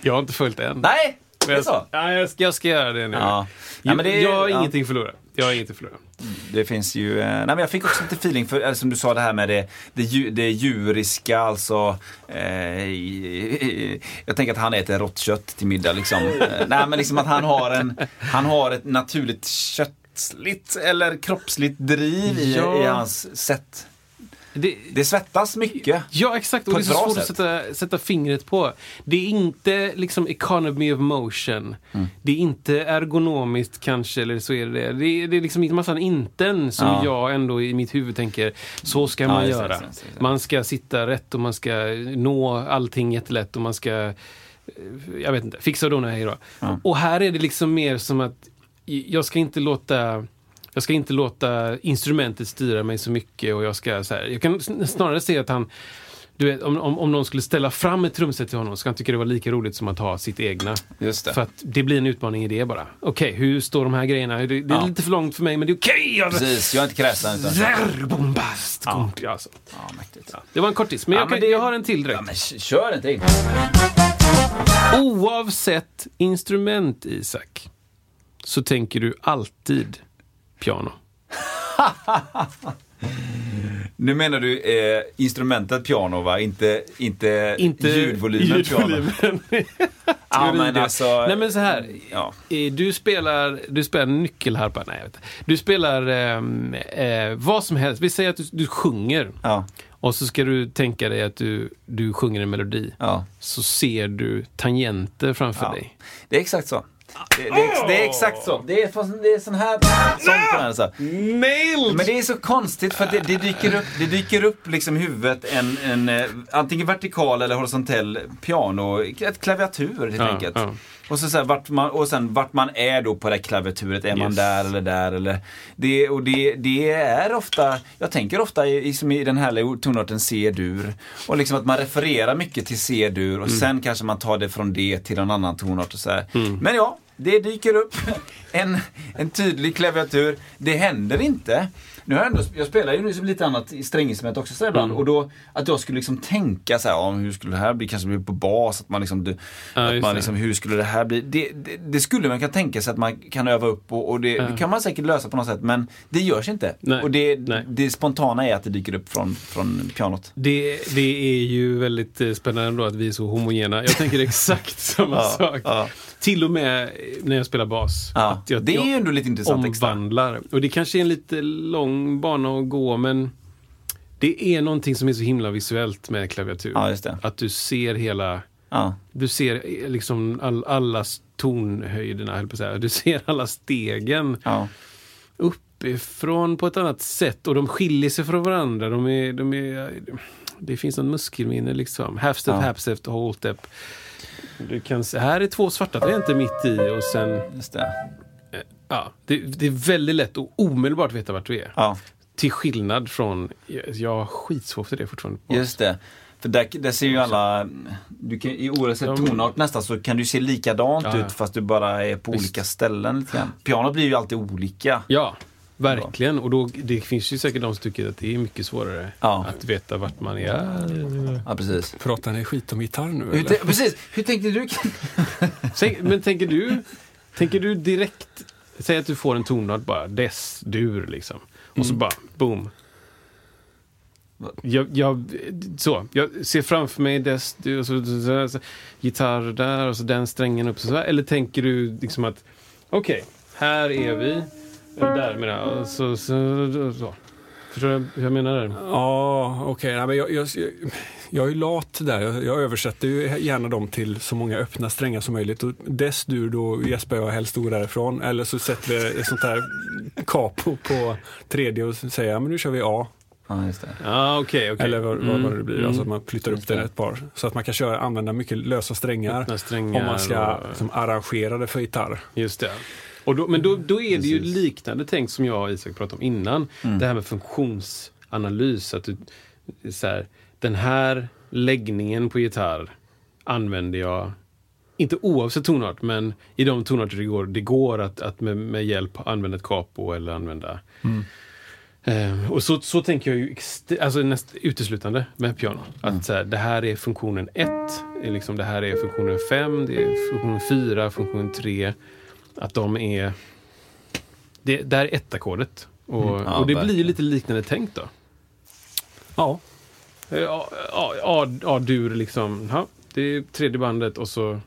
Speaker 3: Jag har inte följt än.
Speaker 2: Nej!
Speaker 3: Jag,
Speaker 2: så?
Speaker 3: Ja, jag, ska, jag ska göra det nu.
Speaker 2: Ja.
Speaker 3: Jag,
Speaker 2: Ja, det-
Speaker 3: jag har
Speaker 2: ja.
Speaker 3: ingenting att förlora. Jag har ingenting att förlora.
Speaker 2: Det finns ju, eh, nej men jag fick också lite feeling för, eller som du sa det här med det, det, det djuriska, alltså. Eh, jag tänker att han äter rått kött till middag liksom. Eh, nej men liksom att han har en, han har ett naturligt köttsligt eller kroppsligt driv i,
Speaker 3: Ja.
Speaker 2: i hans sätt.
Speaker 3: Det,
Speaker 2: Det svettas mycket.
Speaker 3: Ja, exakt. Och det är så svårt att
Speaker 2: sätt.
Speaker 3: sätta, sätta fingret på. Det är inte liksom economy of motion.
Speaker 2: Mm.
Speaker 3: Det är inte ergonomiskt kanske, eller så är det det. Det är, det är liksom en massa inten som
Speaker 2: Ja.
Speaker 3: jag ändå i mitt huvud tänker, så ska
Speaker 2: Ja,
Speaker 3: man
Speaker 2: det,
Speaker 3: göra.
Speaker 2: det, just det.
Speaker 3: Man ska sitta rätt och man ska nå allting jättelätt och man ska, eh, jag vet inte, fixa och dona hej då.
Speaker 2: Ja.
Speaker 3: Och här är det liksom mer som att jag ska inte låta jag ska inte låta instrumentet styra mig så mycket och jag ska så här, jag kan sn- snarare se att han du vet, om, om, om någon skulle ställa fram ett trumset till honom så ska han tycka det var lika roligt som att ha sitt egna.
Speaker 2: Just det.
Speaker 3: För att det blir en utmaning i det bara. Okej, hur står de här grejerna? Det, det är
Speaker 2: Ja.
Speaker 3: lite för långt för mig men det är okej! Okay.
Speaker 2: Precis, jag är inte kräsen utan...
Speaker 3: Bombast! Ja. Ja.
Speaker 2: Ja, mäktigt.
Speaker 3: Ja, det var en kortis, men,
Speaker 2: Ja,
Speaker 3: jag,
Speaker 2: men
Speaker 3: kan,
Speaker 2: det-
Speaker 3: jag har en till direkt.
Speaker 2: Ja, men kör inte in.
Speaker 3: Oavsett instrument, Isak, så tänker du alltid piano.
Speaker 2: Nu menar du eh, instrumentet piano va? Inte, inte,
Speaker 3: Inte
Speaker 2: ljudvolymen piano?
Speaker 3: ljudvolymen.
Speaker 2: Ja, men
Speaker 3: Teori.
Speaker 2: alltså,
Speaker 3: Nej men så här.
Speaker 2: Ja.
Speaker 3: Eh, Du spelar, du spelar nyckelharpa, nej vet inte. Du spelar ehm, eh, vad som helst. Vi säger att du, du sjunger.
Speaker 2: Ja,
Speaker 3: Och så ska du tänka dig att du, du sjunger en melodi.
Speaker 2: ja.
Speaker 3: Så ser du tangenter framför dig.
Speaker 2: Det är exakt så. Det, det, är, det är exakt så. Det är, det är sån här... Sån på den så.
Speaker 3: Nailed!
Speaker 2: Men det är så konstigt för att det, det dyker upp, det dyker upp liksom i huvudet en, en eh, antingen vertikal eller horisontell piano, ett klaviatur helt
Speaker 3: Ja,
Speaker 2: enkelt.
Speaker 3: ja.
Speaker 2: Och, så, så här, vart man, och sen vart man är då på det här klaviaturet, är man
Speaker 3: Yes.
Speaker 2: där eller där eller det, Och det, det är ofta, jag tänker ofta i, som i den härliga tonarten C-dur. Och liksom att man refererar mycket till C-dur och
Speaker 3: Mm.
Speaker 2: sen kanske man tar det från det till en annan tonart och så här. Men ja, det dyker upp en, en tydlig klaviatur. Det händer inte. Nu har jag, ändå, jag spelar ju nu som lite annat i stränginstrument också så ibland.
Speaker 3: Mm.
Speaker 2: Och då att jag skulle liksom tänka så här, ja, hur skulle det här bli? Kanske bli på bas? Att man liksom, du,
Speaker 3: Ja,
Speaker 2: att man liksom hur skulle det här bli? Det, det, det skulle man kunna tänka sig att man kan öva upp och, och det,
Speaker 3: Ja.
Speaker 2: det kan man säkert lösa på något sätt. Men det görs inte.
Speaker 3: Nej.
Speaker 2: Och det,
Speaker 3: Nej.
Speaker 2: det spontana är att det dyker upp från, från pianot.
Speaker 3: Det, det är ju väldigt eh, spännande då att vi är så homogena. Jag tänker exakt samma
Speaker 2: Ja,
Speaker 3: sak.
Speaker 2: ja.
Speaker 3: Till och med när jag spelar bas.
Speaker 2: Ja,
Speaker 3: Att jag,
Speaker 2: det är ju ändå lite intressant extra.
Speaker 3: omvandlar. Och det kanske är en lite lång bana att gå men det är någonting som är så himla visuellt med klaviatur.
Speaker 2: Ja.
Speaker 3: Att du ser hela,
Speaker 2: Ja,
Speaker 3: du ser eh, liksom all, alla tonhöjderna, höll på att säga. Du ser alla stegen
Speaker 2: ja.
Speaker 3: uppifrån på ett annat sätt och de skiljer sig från varandra. De är, de är, det finns en muskelminne liksom. Half step,
Speaker 2: Ja.
Speaker 3: half step, whole step. Du kan se, här är två svarta tangenter mitt i och sen,
Speaker 2: Just det.
Speaker 3: Ja, det, det är väldigt lätt att omedelbart veta vart du är.
Speaker 2: Ja,
Speaker 3: Till skillnad från, jag, har skitsvårt för det fortfarande. På.
Speaker 2: just det. För där, där ser ju alla, du kan, i oavsett tonart nästan så kan du se likadant
Speaker 3: Ja, ja.
Speaker 2: ut fast du bara är på
Speaker 3: Visst.
Speaker 2: olika ställen lite grann. Pianot blir ju alltid olika.
Speaker 3: Ja, verkligen. Och då, det finns ju säkert de som tycker att det är mycket svårare
Speaker 2: Ja.
Speaker 3: att veta vart man är.
Speaker 2: Ja, precis.
Speaker 4: Pratar ni skit om gitarr nu
Speaker 2: Hur,
Speaker 4: eller?
Speaker 2: precis, hur tänkte du?
Speaker 3: Men tänker du, tänker du direkt, säg att du får en tonart bara, dess, dur liksom. Och så bara, boom. Jag, jag, så, jag ser framför mig dess, dur, och så, så, så, så, gitarr där och så den strängen upp. Så, eller tänker du liksom att, okej, här är vi. Där menar jag. Så, så, så. Förstår du hur jag menar?
Speaker 4: Ja, okej. Men jag, jag, jag, är ju lat där. Jag, jag översätter ju gärna dem till så många öppna strängar som möjligt. Och dess dur, då gäspar jag helst ord därifrån. Eller så sätter vi ett sånt här capo på tredje och säger ja, men nu kör vi A.
Speaker 2: Ja, just det.
Speaker 3: Ja, okej, okej.
Speaker 4: Eller vad, vad,
Speaker 3: Mm,
Speaker 4: vad det blir.
Speaker 3: mm.
Speaker 4: Alltså att man flyttar upp den
Speaker 2: det.
Speaker 4: ett par. Så att man kan köra, använda mycket lösa strängar.
Speaker 3: Strängar
Speaker 4: Om man ska
Speaker 3: och-
Speaker 4: liksom, arrangera det för gitarr.
Speaker 3: Just det. Och då, men då, då är det ju
Speaker 2: Precis.
Speaker 3: liknande tänk som jag och Isak pratade om innan. Det här med funktionsanalys. Att du, så här, den här läggningen på gitarr använder jag, inte oavsett tonart, men i de tonarter det går, det går att, att med, med hjälp använda ett capo eller använda Eh, och så, så tänker jag ju alltså näst, uteslutande med piano. Att
Speaker 2: Mm.
Speaker 3: så här, det här är funktionen 1, liksom, det här är funktionen 5, det är funktionen 4, funktionen 3. Att de är... Det där är ett-ackordet. Och,
Speaker 2: Mm. Ja,
Speaker 3: och det blir
Speaker 2: verkligen.
Speaker 3: ju lite liknande tänkt då.
Speaker 4: Ja.
Speaker 3: Eh, A-dur liksom. Ja, det är tredje bandet och så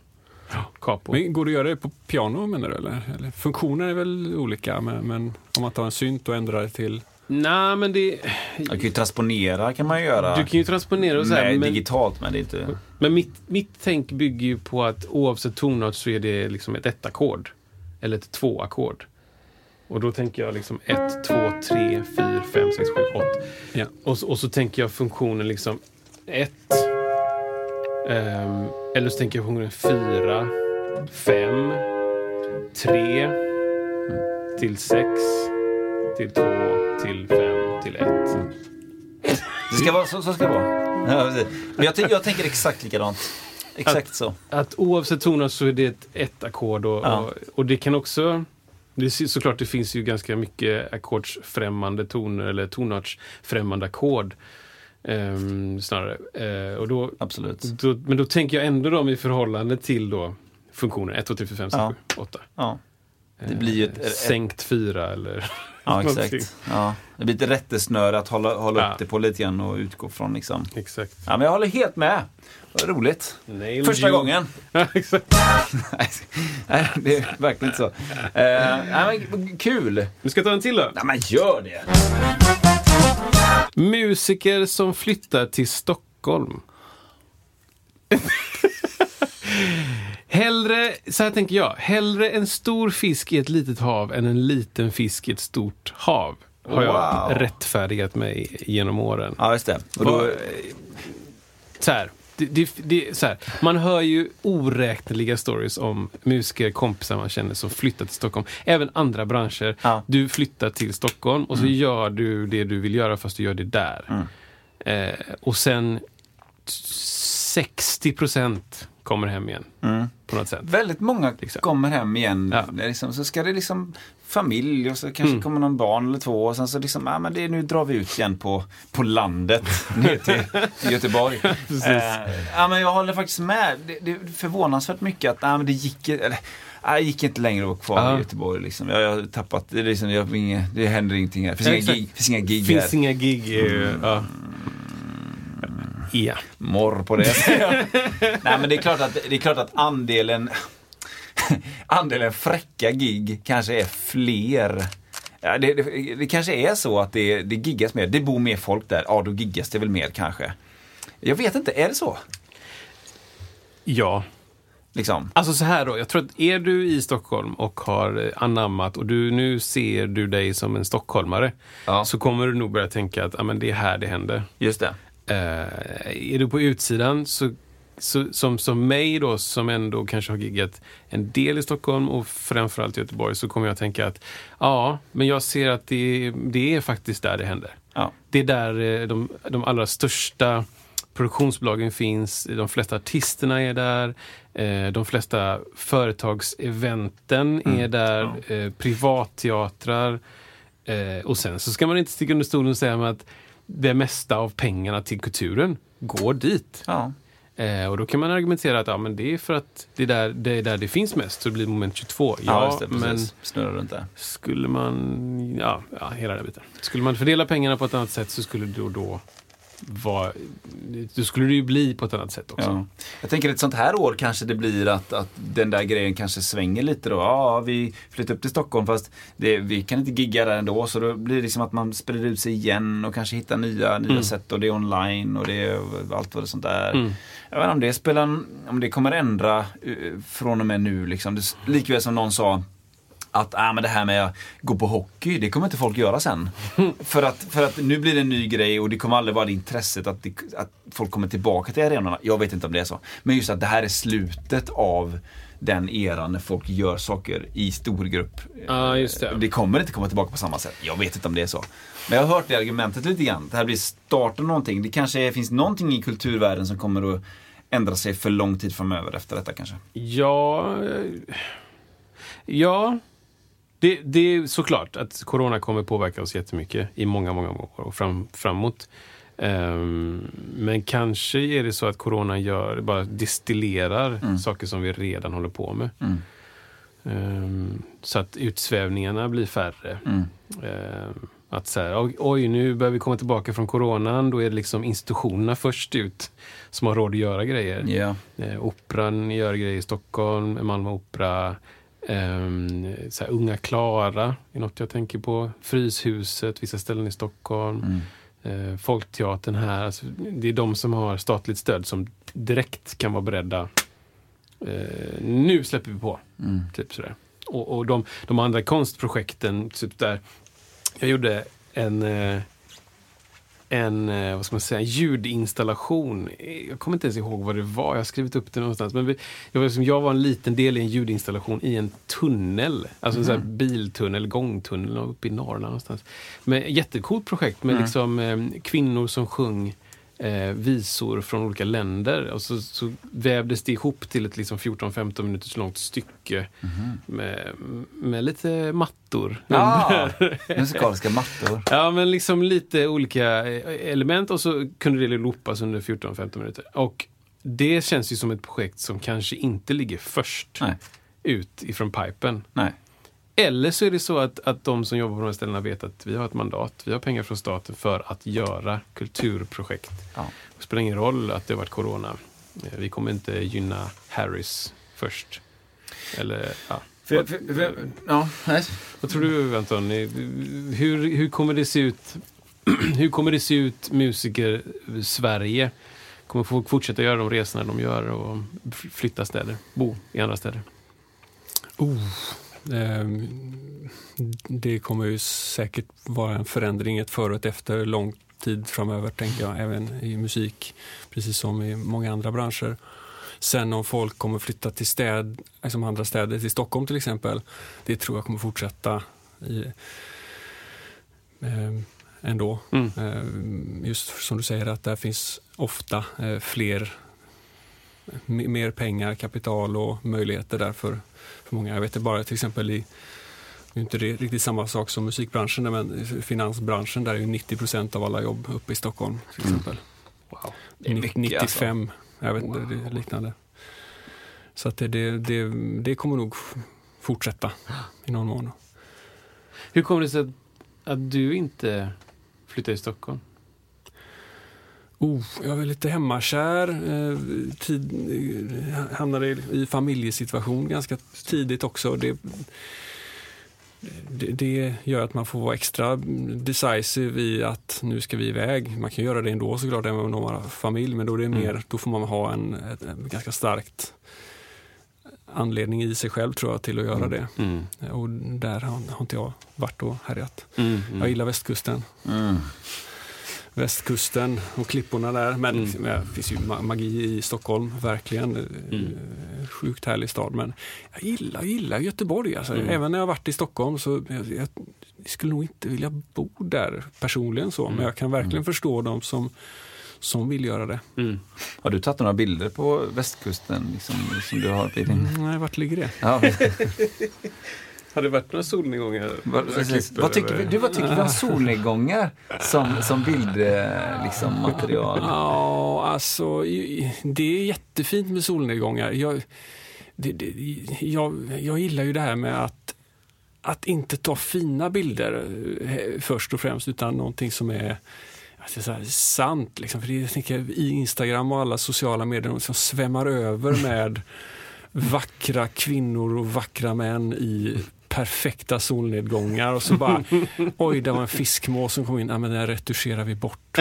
Speaker 3: capo.
Speaker 4: Men går det att göra det på piano menar du? Eller? eller funktioner är väl olika, men, men om man tar en synt och ändrar det till...
Speaker 3: Nej, men det...
Speaker 2: Man kan ju transponera kan man göra.
Speaker 3: Du kan ju transponera och så här,
Speaker 2: Nej,
Speaker 3: men,
Speaker 2: digitalt men det är inte...
Speaker 3: men mitt, mitt tänk bygger ju på att oavsett tonart så är det liksom ett ett-ackord. Eller ett två-ackord. Och då tänker jag liksom ett, två, tre, fyra, fem, sex, sju, åtta.
Speaker 4: Ja.
Speaker 3: Och, så- och så tänker jag funktionen liksom ett. ehm, eller så tänker jag funktionen fyra, fem, tre, till sex, till två, till fem, till ett.
Speaker 2: Det ska vara, så, så ska det vara. Ja. Men jag, jag tänker exakt likadant. Exakt så.
Speaker 3: Att oavsett tonart så är det ett, ett ackord och,
Speaker 2: Ja.
Speaker 3: och, och det kan också det är såklart det finns ju ganska mycket ackordsfrämmande toner eller tonartsfrämmande ackord. ehm, snarare. Eh, och då,
Speaker 2: Absolut.
Speaker 3: då, men då tänker jag ändå dem i förhållande till då funktionen 1, 2, 3, 4, 5, 6,
Speaker 2: Ja.
Speaker 3: 7, 8.
Speaker 2: Ja, det blir ju ett- ett-
Speaker 3: Sänkt 4 eller
Speaker 2: ja exakt. Ja. Det blir ett rättesnöre att hålla, hålla
Speaker 3: Ja.
Speaker 2: upp det på lite grann och utgå från. Liksom.
Speaker 3: Exakt.
Speaker 2: Ja, men jag håller helt med. Vad roligt.
Speaker 3: Nailed
Speaker 2: Första
Speaker 3: you.
Speaker 2: gången. Nej, det är verkligen inte så. Eh, nej, men, kul.
Speaker 3: Vi ska ta en till då.
Speaker 2: Nej, men gör det.
Speaker 3: Musiker som flyttar till Stockholm. hellre, så här tänker jag, hellre en stor fisk i ett litet hav än en liten fisk i ett stort hav. Har jag
Speaker 2: Wow.
Speaker 3: rättfärdigat mig genom åren.
Speaker 2: Ja, just det. Och då,
Speaker 3: så här, det, det, det, så här, man hör ju oräkneliga stories om musiker, kompisar man känner som flyttar till Stockholm. Även andra branscher.
Speaker 2: Ja. Mm.
Speaker 3: Du flyttar till Stockholm och så gör du det du vill göra fast du gör det där. Eh, och sen 60 procent kommer hem igen.
Speaker 2: Mm.
Speaker 3: På något sätt.
Speaker 2: väldigt många
Speaker 3: Liksom.
Speaker 2: kommer hem igen.
Speaker 3: Ja.
Speaker 2: Liksom, så ska det liksom familj och så kanske kommer någon barn eller två och sen så liksom, ja men det, nu drar vi ut igen på, på landet ner till Göteborg. eh, ja men jag håller faktiskt med. Det, det är förvånansvärt mycket att, ja men det gick, eller, nej, det gick inte längre att vara kvar
Speaker 3: Ja.
Speaker 2: i Göteborg liksom. Jag, jag har tappat, det, liksom, jag, inga, det händer ingenting här. Det finns inga gig, finns inga gig
Speaker 3: Finns
Speaker 2: här.
Speaker 3: inga gig. eh, Ja. ja.
Speaker 2: Morr på det. Nej men det är klart att, det är klart att andelen andelen fräcka gig kanske är fler. Ja, det, det, det kanske är så att det, det giggas mer. Det bor mer folk där. Ja, då giggas det väl mer kanske. Jag vet inte, är det så?
Speaker 3: ja.
Speaker 2: Liksom.
Speaker 3: Alltså så här då, jag tror att är du i Stockholm och har anammat och du, nu ser du dig som en stockholmare
Speaker 2: Ja.
Speaker 3: så kommer du nog börja tänka att ah, men det är här det händer.
Speaker 2: Just det.
Speaker 3: Eh, är du på utsidan så, så, som, som mig då som ändå kanske har giggat en del i Stockholm och framförallt i Göteborg så kommer jag tänka att ja, men jag ser att det, det är faktiskt där det händer.
Speaker 2: Ja.
Speaker 3: Det är där eh, de, de allra största produktionsbolagen finns. De flesta artisterna är där. Eh, de flesta företagseventen är där. Eh, privatteatrar. Eh, och sen så ska man inte sticka under stolen och säga att det mesta av pengarna till kulturen går dit.
Speaker 2: Ja.
Speaker 3: Eh, och då kan man argumentera att ja, men det är för att det är, där, det är där det finns mest, så det blir moment 22.
Speaker 2: Ja,
Speaker 3: Ja,
Speaker 2: det.
Speaker 3: men.
Speaker 2: Snurrar runt där.
Speaker 3: skulle man, ja, ja, hela den biten. Skulle man fördela pengarna på ett annat sätt så skulle det då, då vara, då skulle det ju bli på ett annat sätt också.
Speaker 2: Ja. Jag tänker ett sånt här år kanske det blir att, att den där grejen kanske svänger lite då. Ja, vi flyttar upp till Stockholm fast det, vi kan inte gigga där ändå. Så då blir det liksom att man sprider ut sig igen och kanske hittar nya, nya
Speaker 3: Mm.
Speaker 2: sätt och det är online och det är allt vad det sånt där.
Speaker 3: Mm.
Speaker 2: Jag vet inte om det spelar, om det kommer ändra eh, från och med nu liksom. Det, likväl som någon sa att ah, men det här med att gå på hockey, det kommer inte folk göra sen. för, att, för att nu blir det en ny grej och det kommer aldrig vara det intresset att, det, att folk kommer tillbaka till arenorna. Jag vet inte om det är så. Men just att det här är slutet av den eran när folk gör saker i stor grupp.
Speaker 3: Just det.
Speaker 2: Det kommer inte komma tillbaka på samma sätt. Jag vet inte om det är så. Men jag har hört det argumentet lite grann. Det här blir starten av någonting. Det kanske är, finns någonting i kulturvärlden som kommer att ändra sig för lång tid framöver efter detta kanske.
Speaker 3: Ja, eh, ja, Det, det är såklart att corona kommer påverka oss jättemycket i många, många år och fram, framåt. Um, men kanske är det så att corona gör, bara distillerar
Speaker 2: Mm.
Speaker 3: saker som vi redan håller på med.
Speaker 2: Mm.
Speaker 3: Um, så att utsvävningarna blir färre.
Speaker 2: Mm.
Speaker 3: Um, att så här, oj, nu börjar vi komma tillbaka från coronan. Då är det liksom institutionerna först ut som har råd att göra grejer.
Speaker 2: Ja.
Speaker 3: Eh, operan gör grejer i Stockholm, Malmö Opera. Ehm, så här, Unga Klara är något jag tänker på. Fryshuset, vissa ställen i Stockholm.
Speaker 2: Mm.
Speaker 3: Eh, Folkteatern här. Alltså, det är de som har statligt stöd som direkt kan vara beredda. Eh, nu släpper vi på.
Speaker 2: Mm.
Speaker 3: Typ sådär. Och, och de, de andra konstprojekten, typ där. Jag gjorde en, eh, en eh, vad ska man säga, ljudinstallation. Jag kommer inte ens ihåg vad det var. Jag har skrivit upp det någonstans. Men jag, var liksom, jag var en liten del i en ljudinstallation i en tunnel. Alltså en sån här biltunnel, gångtunnel uppe i Norrland någonstans. Men jättecoolt projekt med
Speaker 2: Mm.
Speaker 3: liksom, eh, kvinnor som sjöng eh, visor från olika länder. Och så, så vävdes det ihop till ett liksom 14-15 minuters långt stycke med, med lite mattor.
Speaker 2: Ah, musikaliska mattor.
Speaker 3: Ja, men liksom lite olika eh, element och så kunde det loopas under 14-15 minuter. Och det känns ju som ett projekt som kanske inte ligger först
Speaker 2: Nej.
Speaker 3: ut ifrån pipen.
Speaker 2: Nej.
Speaker 3: Eller så är det så att, att de som jobbar på de här ställena vet att vi har ett mandat, vi har pengar från staten för att göra kulturprojekt.
Speaker 2: Ja.
Speaker 3: Det spelar ingen roll att det har varit corona. Eh, Vi kommer inte gynna Harris först. Eller, ja.
Speaker 2: För, för, för, ja, nej.
Speaker 3: Vad tror du Anton? Hur, hur kommer det se ut? hur kommer det se ut musiker Sverige? Kommer folk fortsätta göra de resorna de gör och flytta städer? Bo i andra städer?
Speaker 4: Oh, det kommer ju säkert vara en förändring, ett före och ett efter, lång tid framöver, tänker jag, även i musik, precis som i många andra branscher. Sen om folk kommer flytta till städ, liksom andra städer, till Stockholm till exempel, det tror jag kommer fortsätta i, ehm, ändå.
Speaker 3: Mm.
Speaker 4: Ehm, Just som du säger att där finns ofta eh, fler mer pengar, kapital och möjligheter där för, för många. Jag vet det bara till exempel i det är inte det riktigt samma sak som musikbranschen, men finansbranschen där är ju 90 procent av alla jobb uppe i Stockholm. till
Speaker 2: Mm.
Speaker 4: exempel.
Speaker 3: Wow.
Speaker 2: Det är mycket,
Speaker 4: 95, jag vet inte, det är liknande. Så att det, det, det, det kommer nog fortsätta i någon mån.
Speaker 3: Hur kommer det sig att, att du inte flyttar till Stockholm?
Speaker 4: Oh, jag är lite hemmakär. Eh, tid, eh, hamnade i, familjesituation ganska tidigt också. Det, det, det gör att man får vara extra decisive i att nu ska vi iväg. Man kan göra det ändå såklart, även om man har familj, men då, är det
Speaker 3: Mm.
Speaker 4: mer, då får man ha en, ett, en ganska starkt anledning i sig själv tror jag till att göra det.
Speaker 3: Mm.
Speaker 4: Och där har, har inte jag varit och härjat.
Speaker 3: Mm. Mm.
Speaker 4: Jag gillar västkusten
Speaker 2: Mm.
Speaker 4: Västkusten och klipporna där. Men
Speaker 3: Mm.
Speaker 4: det finns ju ma- magi i Stockholm, verkligen.
Speaker 3: Mm.
Speaker 4: Eh, Sjukt härlig stad. Men jag gillar, gillar Göteborg. Alltså.
Speaker 3: Mm.
Speaker 4: Även när jag varit i Stockholm så jag, jag skulle nog inte vilja bo där personligen så.
Speaker 3: Mm.
Speaker 4: Men jag kan verkligen förstå dem som, som vill göra det.
Speaker 3: Mm.
Speaker 2: Har du tagit några bilder på västkusten liksom, som du har i din...
Speaker 4: Nej, vart ligger det?
Speaker 2: Ja,
Speaker 3: Har det varit några solnedgångar? klippor,
Speaker 2: vad, tycker, vi- du, vad tycker vi om solnedgångar som, som bildmaterial? Liksom, material?
Speaker 4: Ja, alltså det är jättefint med solnedgångar. Jag, det, det, jag, jag gillar ju det här med att, att inte ta fina bilder eh, först och främst, utan någonting som är alltså, så här, sant. Liksom. För det, jag tänker, I Instagram och alla sociala medier som svämmar över med vackra kvinnor och vackra män i perfekta solnedgångar och så bara, oj, det var en fiskmås som kom in, ja, men den retuscherar vi bort.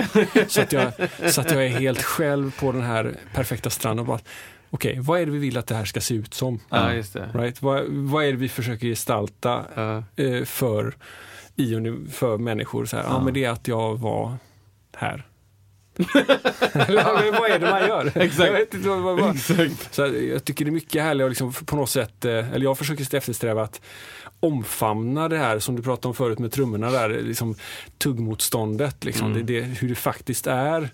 Speaker 4: Så att, jag, så att jag är helt själv på den här perfekta stranden och bara, okej, vad är det vi vill att det här ska se ut som?
Speaker 3: Ja, just det.
Speaker 4: Right? Vad, vad är det vi försöker gestalta
Speaker 3: Ja.
Speaker 4: eh, för, i, för människor? Så här, ja.
Speaker 2: Ja.
Speaker 4: men det är att jag var här. Vad är det man gör?
Speaker 3: Exakt.
Speaker 4: Jag, vet inte vad, vad, vad. Så här, jag tycker det är mycket härligt att liksom på något sätt, eh, eller jag försöker eftersträva att omfamna det här som du pratade om förut med trummorna där, liksom tuggmotståndet, liksom,
Speaker 3: Mm.
Speaker 4: det, det, hur det faktiskt är.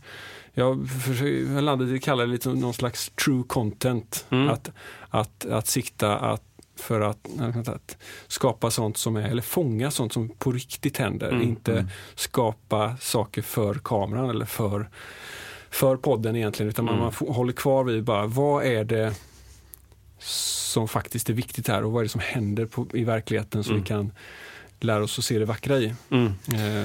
Speaker 4: Jag, försöker, jag landade i att kalla det lite någon slags true content.
Speaker 3: Mm.
Speaker 4: Att, att, att sikta att för att, att skapa sånt som är, eller fånga sånt som på riktigt händer.
Speaker 3: Mm,
Speaker 4: Inte
Speaker 2: mm.
Speaker 4: skapa saker för kameran eller för, för podden egentligen. Utan man,
Speaker 3: Mm.
Speaker 4: man håller kvar vid bara, vad är det som faktiskt är viktigt här och vad är det som händer på, i verkligheten så
Speaker 3: Mm.
Speaker 4: vi kan lära oss att se det vackra i.
Speaker 3: Mm.
Speaker 4: Eh,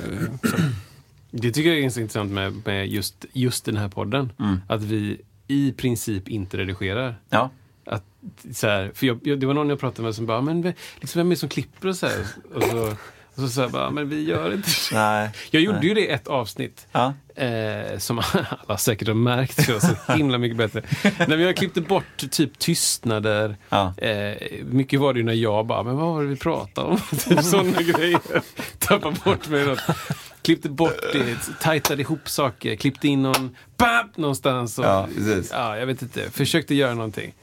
Speaker 3: Det tycker jag är så intressant med, med just, just den här podden.
Speaker 2: Mm.
Speaker 3: Att vi i princip inte redigerar.
Speaker 2: Ja.
Speaker 3: Att, så här, för jag, jag, det var någon jag pratade med som bara, men liksom, vem är det som klipper och så här? Och så, och så sa jag bara, men vi gör inte det.
Speaker 2: Nej.
Speaker 3: Jag gjorde
Speaker 2: Nej.
Speaker 3: ju det ett avsnitt.
Speaker 2: Ja.
Speaker 3: Eh, som alla säkert har märkt, det var så himla mycket bättre. När jag klippte bort typ tystnader.
Speaker 2: Ja.
Speaker 3: Eh, mycket var det ju när jag bara, men vad var det vi pratade om? typ sådana grejer. Tappade bort mig något. Klippte bort det, tajtade ihop saker, klippte in någon bap, någonstans. Och,
Speaker 2: Ja, precis.
Speaker 3: ja, jag vet inte. Försökte göra någonting.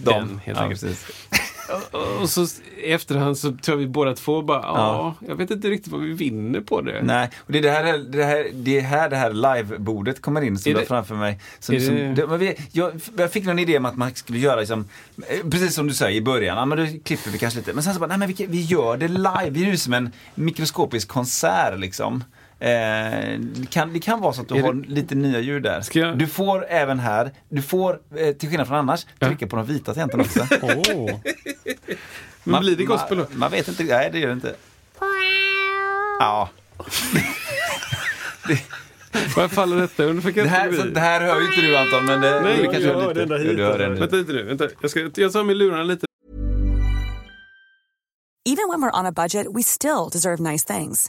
Speaker 2: De.
Speaker 3: Den, helt
Speaker 2: ja,
Speaker 3: enkelt.
Speaker 2: precis.
Speaker 3: Och, så i efterhand så tror vi båda två bara, ja, jag vet inte riktigt vad vi vinner på det.
Speaker 2: Nej, och det är det här det, här, det är här, det här livebordet kommer in som
Speaker 3: Är
Speaker 2: du har
Speaker 3: det-
Speaker 2: framför mig. Som, som,
Speaker 3: det-
Speaker 2: det, men vi, jag, jag fick någon idé om att man skulle göra liksom, eh, precis som du säger i början, ja, men då klipper vi kanske lite. Men sen så bara, nej men vi, vi gör det live, vi är ju som en mikroskopisk konsert liksom. Eh, det, kan, det kan vara så att du
Speaker 3: Är
Speaker 2: har
Speaker 3: det-
Speaker 2: lite nya ljud där.
Speaker 3: Ska jag-
Speaker 2: Du får även här, du får, eh, till skillnad från annars,
Speaker 3: Ja.
Speaker 2: trycka på de vita tangenterna också.
Speaker 4: åh.
Speaker 3: Men blir det gospel då?
Speaker 2: Man, man vet inte, nej det gör det inte. Ja.
Speaker 3: Vad faller detta under för
Speaker 2: Det här, så, det här hör ju inte du Anton, men det,
Speaker 3: Nej,
Speaker 2: det kanske
Speaker 4: hör
Speaker 2: lite.
Speaker 4: hit,
Speaker 2: du hör den
Speaker 3: Vänta lite nu, vänta. Jag, ska, jag tar med lurarna lite.
Speaker 5: Even when we're on a budget, we still deserve nice things.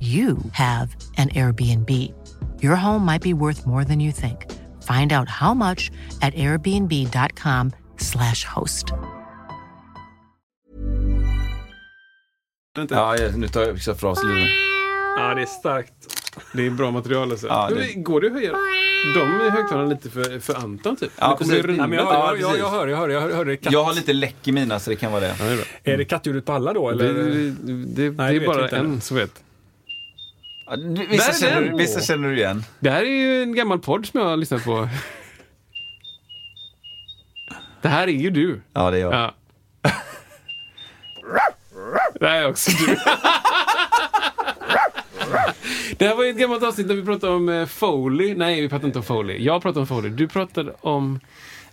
Speaker 6: you have an Airbnb. Your home might be worth more than you think. Find out how much at airbnb.com/slash host.
Speaker 2: Ja, ja, nu tar jag fras luren.
Speaker 3: Ja, det är starkt. Det är bra material alltså.
Speaker 2: Ja, det-
Speaker 3: Går det att höja de högtalarna lite för, för Anton typ?
Speaker 2: Ja,
Speaker 3: det
Speaker 2: precis.
Speaker 3: rinna?
Speaker 4: Nej, men jag,
Speaker 2: Ja,
Speaker 4: jag, jag, jag hör, jag hör, jag hör, hörde katt.
Speaker 2: Jag har lite läck i mina så det kan vara det.
Speaker 3: Ja, det är.
Speaker 4: Är det kattljudet på alla då?
Speaker 3: Det,
Speaker 4: Eller?
Speaker 3: det, det,
Speaker 4: Nej,
Speaker 3: det
Speaker 4: det
Speaker 3: är bara
Speaker 4: jag
Speaker 3: en som vet.
Speaker 2: Vissa, känner, vissa känner du igen.
Speaker 3: Det här är ju en gammal podd som jag har lyssnat på. Det här är ju du.
Speaker 2: Ja, det är jag.
Speaker 3: Ja. Det här är också du. Det här var ju ett gammalt avsnitt där vi pratade om eh, Foley. Nej, vi pratade inte om Foley. Jag pratade om Foley. Du pratade om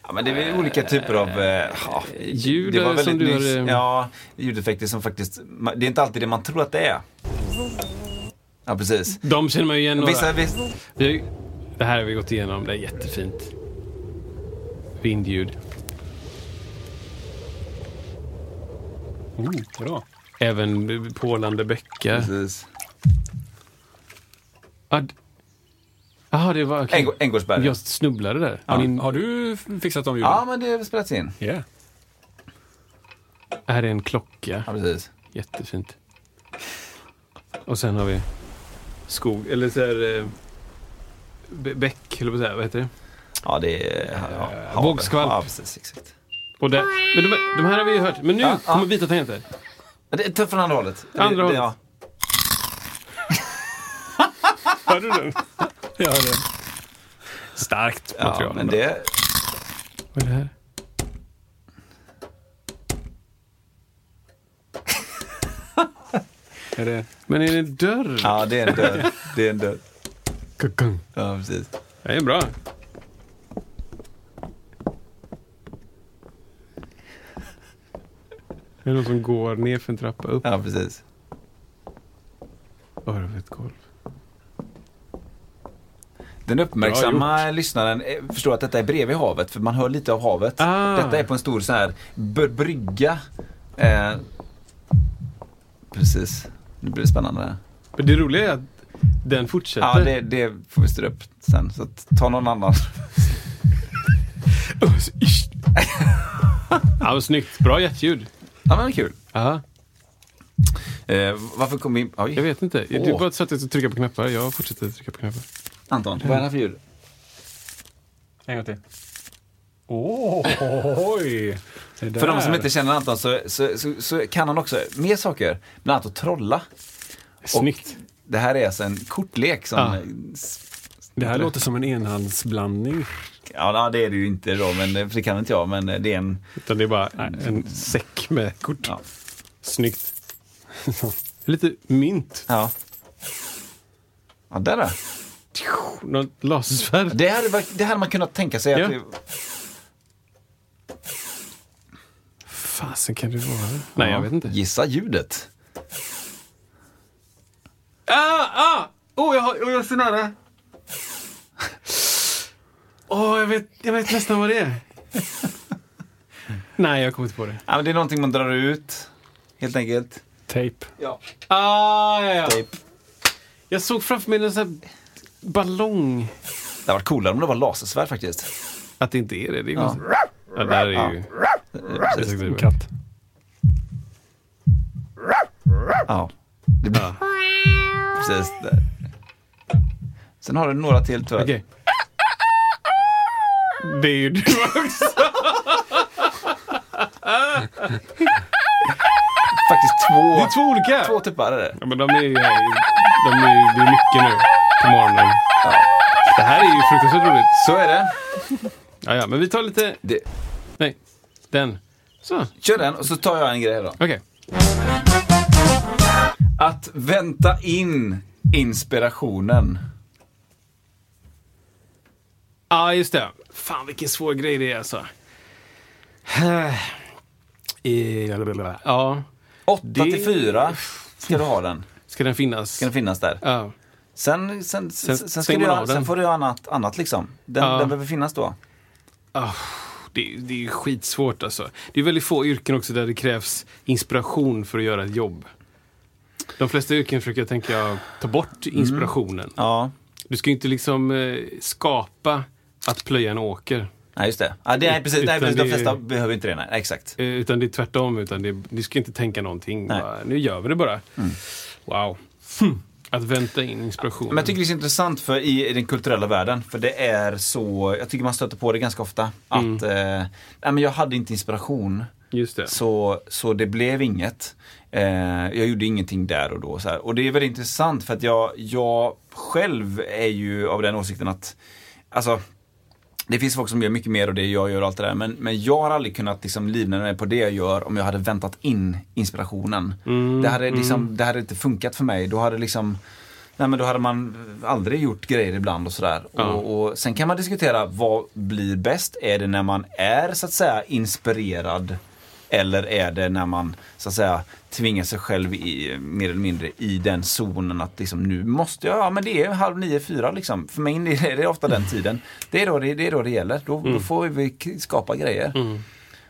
Speaker 2: Ja, men det är väl olika typer av... eh, Ja,
Speaker 3: ljud
Speaker 2: det var
Speaker 3: som
Speaker 2: väldigt
Speaker 3: du
Speaker 2: nyss.
Speaker 3: har... eh,
Speaker 2: Ja, ljudeffekter som faktiskt... Det är inte alltid det man tror att det är. Ja, precis.
Speaker 3: De känner man ju igen några.
Speaker 2: Vissa, viss,
Speaker 3: Vi Det här har vi gått igenom. Det är jättefint. Vindljud.
Speaker 4: Oh, bra.
Speaker 3: Även pålande bäckar.
Speaker 2: precis.
Speaker 3: Ja, d- Jaha, det var... okej.
Speaker 2: Änggå- Änggårdsberga.
Speaker 3: Jag snubblade där.
Speaker 2: Ja.
Speaker 3: Har ni-
Speaker 4: Har du fixat de ljuden?
Speaker 2: Ja, men det har spelats in.
Speaker 4: Yeah.
Speaker 3: Här är en klocka.
Speaker 2: Ja, precis.
Speaker 3: Jättefint. Och sen har vi skog, eller så här... eh, bä- Bäck, eller vad heter det?
Speaker 2: Ja, det är... Ja, ja, hav-
Speaker 3: vågskvalp.
Speaker 2: Ja, precis. Exakt.
Speaker 3: Och där, men de, de här har vi ju hört. Men nu
Speaker 2: Ja, ja.
Speaker 3: kommer vita tangenter.
Speaker 2: Men Det är tufft från andra hållet.
Speaker 3: Andra
Speaker 2: det,
Speaker 3: hållet.
Speaker 2: Ja.
Speaker 3: Hör du den?
Speaker 4: Ja, det. Starkt
Speaker 2: ja,
Speaker 4: material.
Speaker 2: men
Speaker 4: Bra.
Speaker 2: det...
Speaker 3: Vad är det här?
Speaker 4: Är det...
Speaker 3: Men är det en dörr?
Speaker 2: Ja, det är en dörr. Det är en dörr. Ja, precis.
Speaker 3: Det är bra. Det är någon som går ner för en trappa upp.
Speaker 2: Ja, precis.
Speaker 3: Örvetgolv.
Speaker 2: Den uppmärksamma lyssnaren eh, förstår att detta är bredvid havet, för man hör lite av havet.
Speaker 3: Ah.
Speaker 2: Detta är på en stor så här brygga. Eh, precis. Nu blir det spännande.
Speaker 3: Men det roliga är att den fortsätter.
Speaker 2: Ja, det, det får vi styra upp sen. Så att, ta någon annan.
Speaker 3: Ja, men snyggt. Bra hjärtljud.
Speaker 2: Ja, men kul.
Speaker 3: Aha.
Speaker 2: Eh, varför kom vi in? Oj.
Speaker 3: Jag vet inte. Du bara satt och trycka på knappar. Jag fortsätter trycka på knappar.
Speaker 2: Anton, vad är det här för ljud?
Speaker 4: En gång till. Oj! Det
Speaker 2: För de som inte känner Anton så, så, så, så kan han också mer saker. Bland annat att trolla.
Speaker 3: Snyggt.
Speaker 2: Det här är alltså en kortlek som...
Speaker 3: Ja.
Speaker 4: Det här låter som en enhandsblandning.
Speaker 2: Ja, det är det ju inte då, men för det kan inte jag. Men det är en...
Speaker 3: Utan det är bara en säck med kort.
Speaker 2: Ja.
Speaker 3: Snyggt. Lite mynt.
Speaker 2: Ja. Ja, där då.
Speaker 3: Något lasersvärd.
Speaker 2: Det hade, det man kunnat tänka sig.
Speaker 3: Ja.
Speaker 2: Att det,
Speaker 3: Fasen kan det vara? Nej, jag vet inte.
Speaker 2: Gissa ljudet.
Speaker 3: Ah, ah! Oh, jag, har, oh, jag är så nära. Åh, jag, vet, jag vet nästan vad det är. Nej, jag kommer inte på det.
Speaker 2: Ja, men det är någonting man drar ut, helt enkelt.
Speaker 4: Tejp.
Speaker 2: Ja.
Speaker 3: Ah, ja, ja.
Speaker 2: Tejp.
Speaker 3: Jag såg framför mig en sån här ballong.
Speaker 2: Det hade varit coolare om det var lasersvärd faktiskt.
Speaker 3: Att det inte är det. Det är
Speaker 2: Ja.
Speaker 3: Ja, där är ju...
Speaker 2: Precis.
Speaker 4: En katt.
Speaker 2: Ja. Det blir...
Speaker 3: Ja.
Speaker 2: Precis där. Sen har du några till tror jag.
Speaker 3: Okej. Det är ju du också.
Speaker 2: Faktiskt
Speaker 3: Det
Speaker 2: två,
Speaker 3: är två olika.
Speaker 2: två tuppar är det.
Speaker 3: Ja, men de är ju här. i- De är ju, det är mycket nu på morgonen. Det här är ju fruktansvärt roligt.
Speaker 2: Så är det.
Speaker 3: Ja, ja, men vi tar lite...
Speaker 2: det.
Speaker 3: Den. Så,
Speaker 2: Kör den och så tar jag en grej då.
Speaker 3: okej.
Speaker 2: Att vänta in inspirationen.
Speaker 3: Ja, just det. Fan, vilken svår grej det är alltså. Ja,
Speaker 2: 8
Speaker 3: Det-
Speaker 2: till 4 ska du ha den.
Speaker 3: ska den finnas?
Speaker 2: Ska den finnas där.
Speaker 3: Ja.
Speaker 2: Sen, sen, sen, sen, ska du sen får du göra annat, annat liksom. Den,
Speaker 3: Ja.
Speaker 2: den behöver finnas då.
Speaker 3: Ah, det, det är skitsvårt alltså. Det är väldigt få yrken också där det krävs inspiration för att göra ett jobb. De flesta yrken försöker jag tänka ta bort inspirationen.
Speaker 2: Ja,
Speaker 3: Du ska ju inte liksom eh, skapa att plöja en åker.
Speaker 2: nej just det. Ja, det är precis, nej, precis de flesta behöver inte det. Nej, exakt.
Speaker 3: Eh, utan det är tvärtom. Utan det, du ska inte tänka någonting. Bara, nu gör vi det bara. Wow. Hm. Att vänta in inspiration.
Speaker 2: Men jag tycker det är så intressant för i, i den kulturella världen. För det är så, jag tycker man stöter på det ganska ofta. Att,
Speaker 3: Mm.
Speaker 2: eh, nej men jag hade inte inspiration.
Speaker 3: Just det.
Speaker 2: Så, så det blev inget. Eh, jag gjorde ingenting där och då. Så. Och det är väldigt intressant för att jag, jag själv är ju av den åsikten att, alltså det finns folk som gör mycket mer av det jag gör och allt det där. Men, men jag har aldrig kunnat liksom livnära mig på det jag gör om jag hade väntat in inspirationen.
Speaker 3: Mm,
Speaker 2: det, hade liksom, det hade inte funkat för mig. Då hade liksom Nej men då hade man aldrig gjort grejer ibland och sådär.
Speaker 3: Ja.
Speaker 2: Och, och sen kan man diskutera vad blir bäst? Är det när man är så att säga inspirerad? Eller är det när man så att säga tvingar sig själv i, mer eller mindre i den zonen att liksom nu måste jag, ja men det är halv nio, fyra liksom. För mig är det ofta den tiden. Det är då det, det, är då det gäller. Då, då får vi skapa grejer.
Speaker 3: Mm.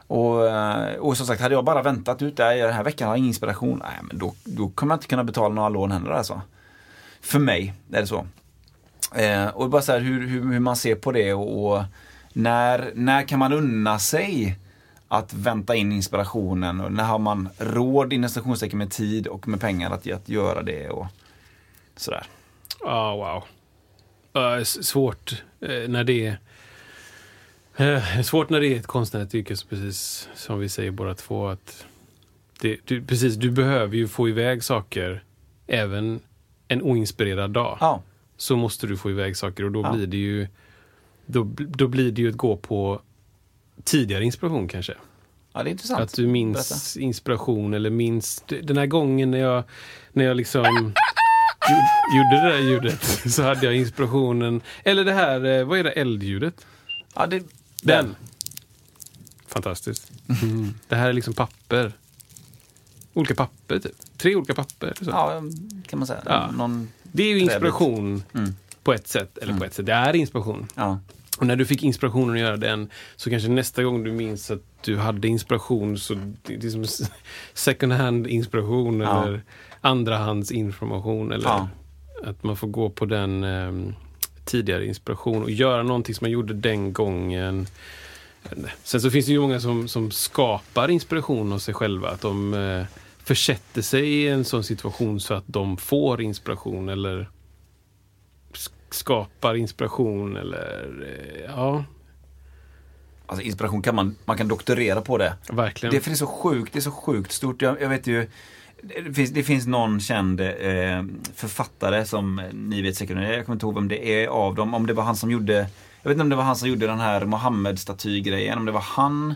Speaker 2: Och, eh, och som sagt, hade jag bara väntat ut det här, den här veckan har jag ingen inspiration. Nej, men då, då kommer jag inte kunna betala några lån heller alltså. För mig är det så. Eh, och bara så här hur, hur, hur man ser på det och, och när, när kan man unna sig att vänta in inspirationen och när har man råd inom stationstecken med tid och med pengar att, att göra det och sådär.
Speaker 3: Ja, wow. Ja, s- svårt eh, när det är... Eh, svårt när det är ett konstnärligt yrke, precis som vi säger båda två. Att det, du, precis, du behöver ju få iväg saker även en oinspirerad dag.
Speaker 2: Ja,
Speaker 3: Så måste du få iväg saker och då
Speaker 2: Ja.
Speaker 3: blir det ju då, då blir det ju att gå på tidigare inspiration kanske.
Speaker 2: ja det är intressant.
Speaker 3: Att du minns inspiration eller minns den här gången när jag, när jag liksom gjo- gjorde det där ljudet så hade jag inspirationen. Eller det här, eh, vad är det, eldljudet?
Speaker 2: Ja, det,
Speaker 3: Den. Fantastiskt. Det här är liksom papper. olika papper, typ. Tre olika papper. Så.
Speaker 2: Ja, kan man säga.
Speaker 3: Ja. Det är ju inspiration
Speaker 2: Mm.
Speaker 3: på ett sätt. Eller på ett sätt, det är inspiration.
Speaker 2: ja.
Speaker 3: Och när du fick inspirationen att göra den så kanske nästa gång du minns att du hade inspiration så det är som s- second hand inspiration
Speaker 2: Ja.
Speaker 3: eller andrahandsinformation eller
Speaker 2: Ja.
Speaker 3: att man får gå på den ehm, tidigare inspiration och göra någonting som man gjorde den gången. Sen så finns det ju många som, som skapar inspiration hos sig själva. Att de eh, försätter sig i en sån situation så att de får inspiration eller skapar inspiration eller eh, ja,
Speaker 2: Alltså inspiration kan man, man kan doktorera på det.
Speaker 3: verkligen.
Speaker 2: Det, är så sjukt, det är så sjukt stort. Jag, jag vet ju, det finns, det finns någon känd eh, författare som ni vet säkert, jag kommer inte ihåg vem det är av dem, om det var han som gjorde, jag vet inte om det var han som gjorde den här Mohammed-statygrejen, om det var han,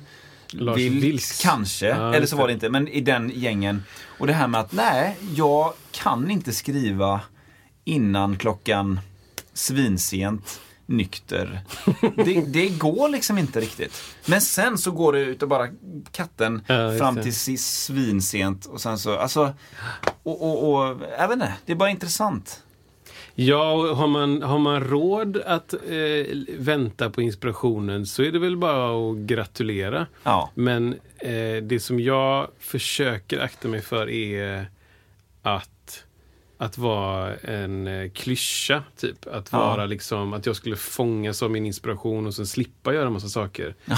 Speaker 3: Lars
Speaker 2: Vilks,
Speaker 3: Vilks.
Speaker 2: kanske,
Speaker 3: Ja,
Speaker 2: eller så var det inte, men i den gängen. Och det här med att nej, jag kan inte skriva innan klockan svinsent nykter. Det, det går liksom inte riktigt. Men sen så går det ut och bara katten
Speaker 3: Ja,
Speaker 2: fram till svinsent och sen så, alltså, och, och, och jag vet inte, det är bara intressant.
Speaker 3: Ja, har man, har man råd att eh, vänta på inspirationen så är det väl bara att gratulera.
Speaker 2: Ja,
Speaker 3: Men eh, det som jag försöker akta mig för är att, att vara en eh, klyscha, typ. Att
Speaker 2: Ja.
Speaker 3: vara liksom, att jag skulle fångas av min inspiration och sen slippa göra massa saker. Eh,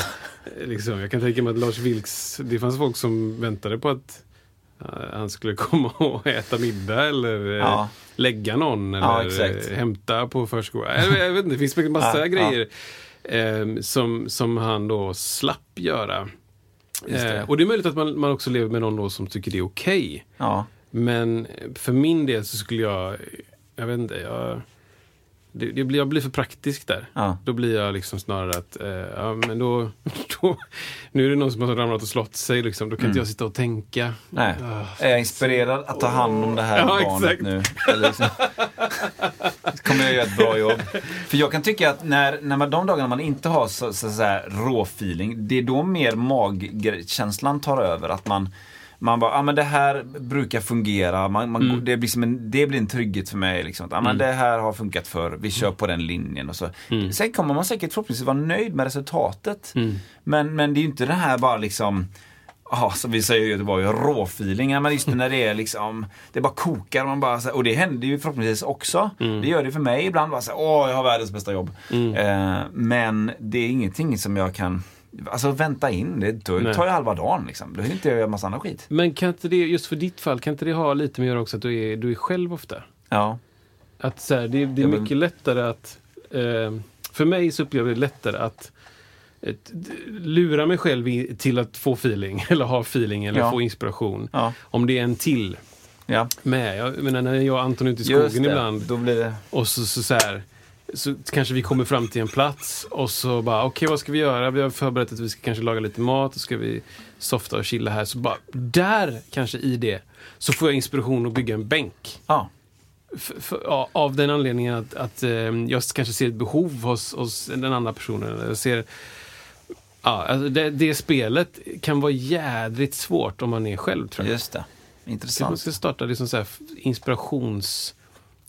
Speaker 3: liksom, jag kan tänka mig att Lars Vilks, det fanns folk som väntade på att eh, han skulle komma och äta middag eller
Speaker 2: Ja.
Speaker 3: lägga någon
Speaker 2: Ja,
Speaker 3: eller eh, hämta på förskolan. Jag, jag vet inte, det finns massa
Speaker 2: Ja, ja.
Speaker 3: grejer eh, som, som han då slapp göra.
Speaker 2: Det.
Speaker 3: Och det är möjligt att man, man också lever med någon då som tycker det är okej.
Speaker 2: ja,
Speaker 3: Men för min del så skulle jag, jag vet inte, jag, det, det blir, jag blir för praktisk där.
Speaker 2: ja.
Speaker 3: Då blir jag liksom snarare att, eh, ja men då, då, nu är det någon som har ramlat och slått sig liksom, då kan inte jag sitta och tänka.
Speaker 2: Mm. Nej.
Speaker 3: Ah,
Speaker 2: Är jag inspirerad att ta hand om det här
Speaker 3: Ja,
Speaker 2: barnet
Speaker 3: exakt.
Speaker 2: nu? Liksom, kommer jag göra ett bra jobb? För jag kan tycka att när, när man, de dagarna man inte har så, så, så här rå feeling, det är då mer magkänslan tar över. Att man, man bara, ja ah, men det här brukar fungera, man, man,
Speaker 3: Mm.
Speaker 2: det, blir som en, det blir en trygghet för mig. Liksom. Att, ah, men det här har funkat för vi kör på den linjen. Och så.
Speaker 3: Mm.
Speaker 2: Sen kommer man säkert förhoppningsvis vara nöjd med resultatet.
Speaker 3: Mm.
Speaker 2: Men, men det är ju inte det här bara liksom Ja, som vi säger i Göteborg, råfeeling. Men just när det är liksom, det bara kokar man bara, och det händer ju förhoppningsvis också. Det gör det för mig ibland, bara så åh jag har världens bästa jobb. Eh, men det är ingenting som jag kan, alltså vänta in, det då
Speaker 3: Nej.
Speaker 2: tar ju halva dagen liksom. Då hinner inte göra massa annan skit.
Speaker 3: Men kan inte det, just för ditt fall, kan inte det ha lite med att göra också att du är, du är själv ofta?
Speaker 2: Ja,
Speaker 3: Att så här, det, det är
Speaker 2: Ja, men-
Speaker 3: mycket lättare att... Eh, för mig så upplever jag det lättare att ett, lura mig själv i, till att få feeling, eller ha feeling, eller
Speaker 2: Ja.
Speaker 3: få inspiration.
Speaker 2: ja,
Speaker 3: Om det är en till
Speaker 2: ja.
Speaker 3: med. Jag menar, när jag och Anton är ute i skogen ibland
Speaker 2: Då blir det,
Speaker 3: och så, så, så här så kanske vi kommer fram till en plats och så bara, okej vad ska vi göra? Vi har förberett att vi ska kanske laga lite mat och ska vi softa och chilla här. Så bara, där kanske i det, så får jag inspiration att bygga en bänk.
Speaker 2: ja,
Speaker 3: F- f- ja, av den anledningen att, att eh, jag kanske ser ett behov hos, hos den andra personen. Jag ser, ja, alltså det, det spelet kan vara jädrigt svårt om man är själv tror jag.
Speaker 2: just det.
Speaker 3: Så man
Speaker 2: Intressant.
Speaker 3: ska starta liksom så här inspirations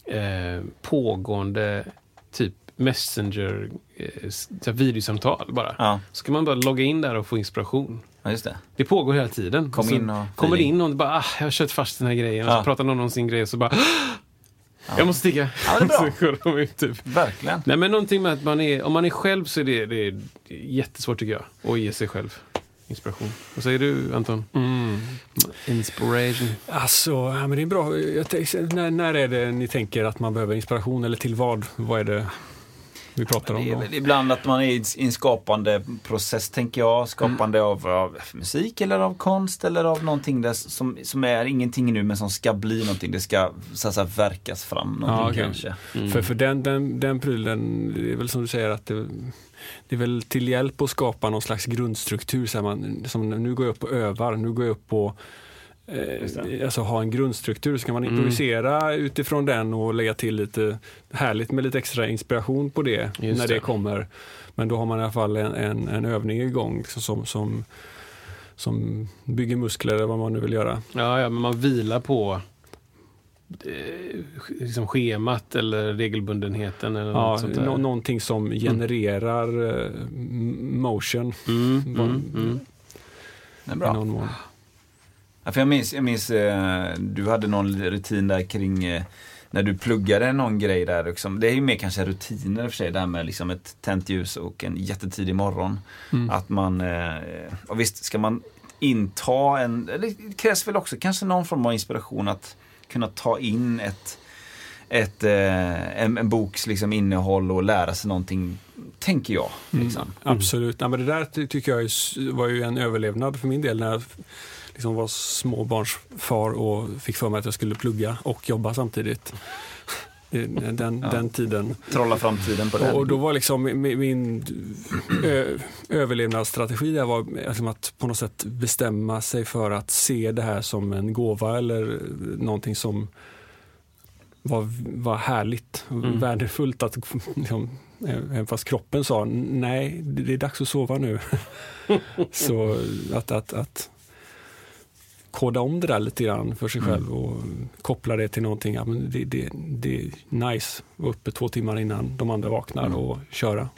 Speaker 3: eh, pågående typ messenger eh, videosamtal bara.
Speaker 2: Ja,
Speaker 3: Så kan man bara logga in där och få inspiration.
Speaker 2: ja, det.
Speaker 3: Det pågår hela tiden.
Speaker 2: Kom in och
Speaker 3: kommer det in någon och bara, ah, jag har kört fast den här grejen. Och
Speaker 2: Ja.
Speaker 3: så pratar någon om sin grej och så bara, jag måste sticka.
Speaker 2: Ja, det är bra.
Speaker 3: ut typ.
Speaker 2: Verkligen.
Speaker 3: Nej men någonting med att man är, om man är själv så är det, det är jättesvårt tycker jag. Att ge sig själv inspiration. Vad säger du Anton? Inspiration.
Speaker 4: Alltså, ja, men det är bra. Jag tänker, när, när är det ni tänker att man behöver inspiration eller till vad? Vad är det vi pratar om
Speaker 2: Det är
Speaker 4: då?
Speaker 2: väl ibland att man är i en skapande process, tänker jag. Skapande av, av musik eller av konst eller av någonting där som, som är ingenting nu men som ska bli någonting. Det ska så att säga, verkas fram någonting
Speaker 4: Ja, okej.
Speaker 2: kanske.
Speaker 4: För, för den, den, den prylen, det är väl som du säger att det, det är väl till hjälp att skapa någon slags grundstruktur. Så här man, som nu går jag upp och övar, nu går jag upp och eh, alltså ha en grundstruktur. Så kan man improvisera utifrån den och lägga till lite härligt med lite extra inspiration på det
Speaker 3: Just
Speaker 4: när det.
Speaker 3: det.
Speaker 4: kommer. Men då har man i alla fall en, en, en övning igång liksom, som, som som bygger muskler eller vad man nu vill göra.
Speaker 3: Ja, ja men man vilar på eh, liksom schemat eller regelbundenheten eller
Speaker 4: Ja,
Speaker 3: något sånt där.
Speaker 4: nå- någonting som genererar eh, m- motion
Speaker 3: Mm, mm, mm.
Speaker 2: Det är bra. Ja, för jag minns, jag minns eh, du hade någon rutin där kring eh, när du pluggade någon grej där. Liksom. Det är ju mer kanske rutiner i och för sig, det här med liksom ett tänt ljus och en jättetidig morgon.
Speaker 4: Mm.
Speaker 2: Att man, eh, och visst ska man inta en, det krävs väl också kanske någon form av inspiration att kunna ta in ett, ett, eh, en, en boks liksom, innehåll och lära sig någonting, tänker jag. Liksom.
Speaker 4: Mm, absolut. Ja, men det där ty- tycker jag var ju en överlevnad för min del när jag liksom var småbarnsfar och fick för mig att jag skulle plugga och jobba samtidigt. Den, den tiden.
Speaker 2: Trolla framtiden på det.
Speaker 4: Och då var liksom min, min ö, överlevnadsstrategi där var liksom att på något sätt bestämma sig för att se det här som en gåva eller någonting som var, var härligt och
Speaker 3: Mm.
Speaker 4: värdefullt. Att, liksom, även fast kroppen sa nej, det det är dags att sova nu. Så att, att, att koda om det där lite grann för sig
Speaker 2: Mm.
Speaker 4: själv och koppla det till någonting. Ja, men det, det, det är nice att vara uppe två timmar innan de andra vaknar
Speaker 2: Mm.
Speaker 4: och köra.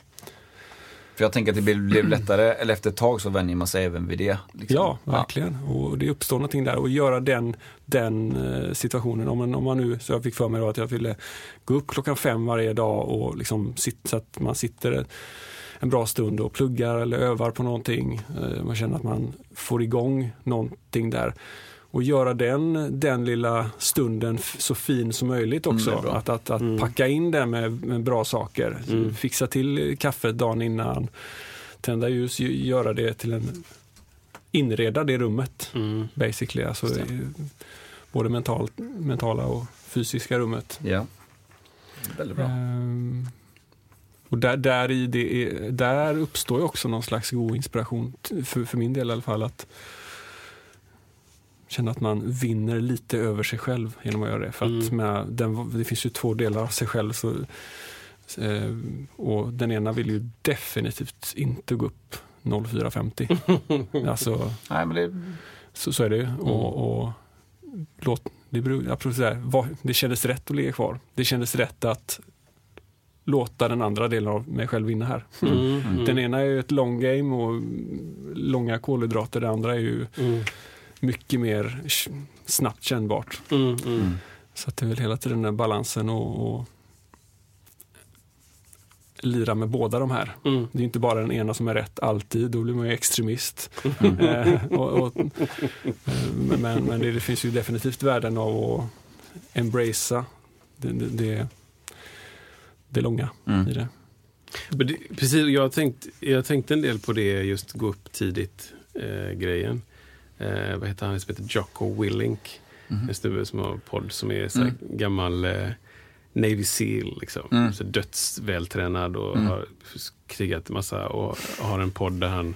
Speaker 2: För jag tänker att det blev, blev lättare, eller efter ett tag så vänjer man sig även vid det. liksom.
Speaker 4: Ja, verkligen. Och det uppstår någonting där och göra den, den eh, situationen. Om man, om man nu, så jag fick för mig att jag ville gå upp klockan fem varje dag och liksom sitta, så att man sitter en bra stund och pluggar eller övar på någonting. Eh, Man känner att man får igång någonting där. Och göra den, den lilla stunden så fin som möjligt
Speaker 2: Mm,
Speaker 4: också.
Speaker 2: bra.
Speaker 4: att att, att
Speaker 3: Mm.
Speaker 4: packa in det med, med bra saker.
Speaker 3: Mm.
Speaker 4: Fixa till kaffet dagen innan. Tända ljus, gö- göra det till en... Inreda det rummet
Speaker 3: Mm.
Speaker 4: basically. Alltså, både mentalt, mentala och fysiska rummet.
Speaker 2: Ja. Väldigt bra.
Speaker 4: Ehm, och där, där, i det är, där uppstår ju också någon slags god inspiration, för, för min del i alla fall. Att känna att man vinner lite över sig själv genom att göra det. För att
Speaker 3: Mm.
Speaker 4: med den, det finns ju två delar av sig själv. Så, eh, och den ena vill ju definitivt inte gå upp 04.50. alltså,
Speaker 2: Nej, men det,
Speaker 4: så, så är det ju.
Speaker 3: Mm.
Speaker 4: Och, och låt, det, beror, absolut så här, det kändes rätt att ligga kvar. Det kändes rätt att låta den andra delen av mig själv vinna här.
Speaker 3: Mm. Mm.
Speaker 4: Den ena är ju ett long game och långa kolhydrater. Det andra är ju
Speaker 3: Mm.
Speaker 4: mycket mer snabbt kännbart.
Speaker 3: Mm. Mm.
Speaker 2: mm.
Speaker 4: Så att det är väl hela tiden den där balansen och, och lira med båda de här.
Speaker 3: Mm.
Speaker 4: Det är inte bara den ena som är rätt alltid, då blir man ju extremist.
Speaker 2: Mm.
Speaker 4: Eh, och, och, eh, men men det, det finns ju definitivt värden av att embracea det, det, det, långa
Speaker 2: Mm.
Speaker 4: i det.
Speaker 3: Men det, precis, jag tänkt, jag tänkte en del på det, just gå upp tidigt eh, grejen. Eh, vad heter han som heter Jocko Willink?
Speaker 2: Mhm.
Speaker 3: En snubbe som har podd som är så här
Speaker 2: Mm.
Speaker 3: gammal eh, Navy Seal. Liksom.
Speaker 2: Mm.
Speaker 3: Så dödsvältränad och
Speaker 2: Mm.
Speaker 3: har krigat en massa och har en podd där han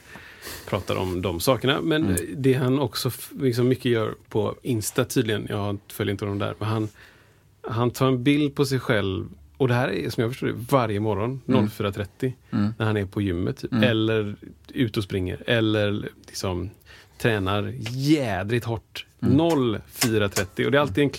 Speaker 3: pratar om de sakerna. Men
Speaker 2: Mm.
Speaker 3: det han också liksom mycket gör på Insta tydligen, jag följer inte honom där, men han, han tar en bild på sig själv och det här är som jag förstår det varje morgon
Speaker 2: Mm.
Speaker 3: 04.30
Speaker 2: Mm.
Speaker 3: när han är på gymmet. Typ.
Speaker 2: Mm.
Speaker 3: Eller ute och springer. Eller liksom tränar jädrigt hårt.
Speaker 2: Mm.
Speaker 3: 04.30. Och det är alltid en,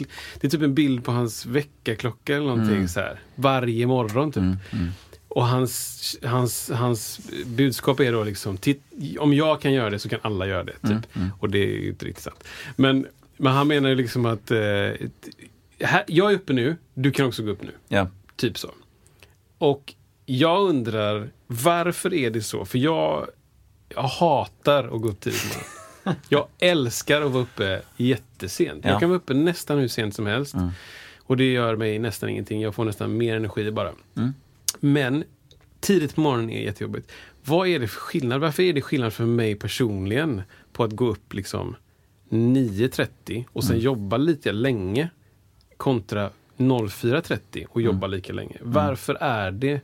Speaker 3: det är typ en bild på hans väckarklocka eller någonting
Speaker 2: Mm.
Speaker 3: så här. Varje morgon typ.
Speaker 2: Mm. Mm.
Speaker 3: Och hans, hans, hans budskap är då liksom, titt, om jag kan göra det så kan alla göra det. Typ.
Speaker 2: Mm. Mm.
Speaker 3: Och det är ju inte riktigt sant. Men, men han menar ju liksom att eh, här, jag är uppe nu, du kan också gå upp nu.
Speaker 2: Ja.
Speaker 3: Typ så. Och jag undrar, varför är det så? För jag, jag hatar att gå upp tidigt. Jag älskar att vara uppe jättesent.
Speaker 2: Ja.
Speaker 3: Jag kan vara uppe nästan hur sent som helst.
Speaker 2: Mm.
Speaker 3: Och det gör mig nästan ingenting. Jag får nästan mer energi bara.
Speaker 2: Mm.
Speaker 3: Men tidigt på morgonen är jättejobbigt. Vad är det för skillnad? Varför är det skillnad för mig personligen på att gå upp liksom 9.30 och sen
Speaker 2: Mm.
Speaker 3: jobba lite länge kontra 04.30 och jobba
Speaker 2: Mm.
Speaker 3: lika länge? Varför är det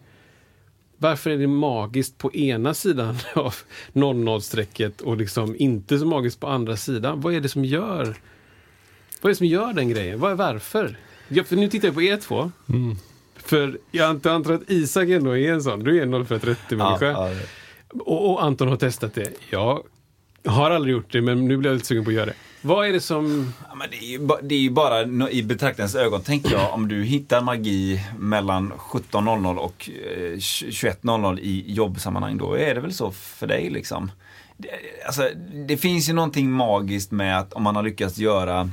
Speaker 3: varför är det magiskt på ena sidan av 00-strecket och liksom inte så magiskt på andra sidan? Vad är det som gör vad är det som gör den grejen? Vad är varför? Ja, för nu tittar jag på er två.
Speaker 4: Mm.
Speaker 3: För jag antar, att Isak ändå är en sån. Du är en 0430
Speaker 2: Ja, ja,
Speaker 3: Och, och Anton har testat det. Jag Har aldrig gjort det, men nu blir jag lite sugen på att göra det. Vad är det som...
Speaker 2: Ja, men det, är ju, det är ju bara i betraktarens ögon, tänker jag, om du hittar magi mellan 17.00 och eh, 21.00 i jobbsammanhang, då är det väl så för dig liksom. Det, alltså, det finns ju någonting magiskt med att om man har lyckats göra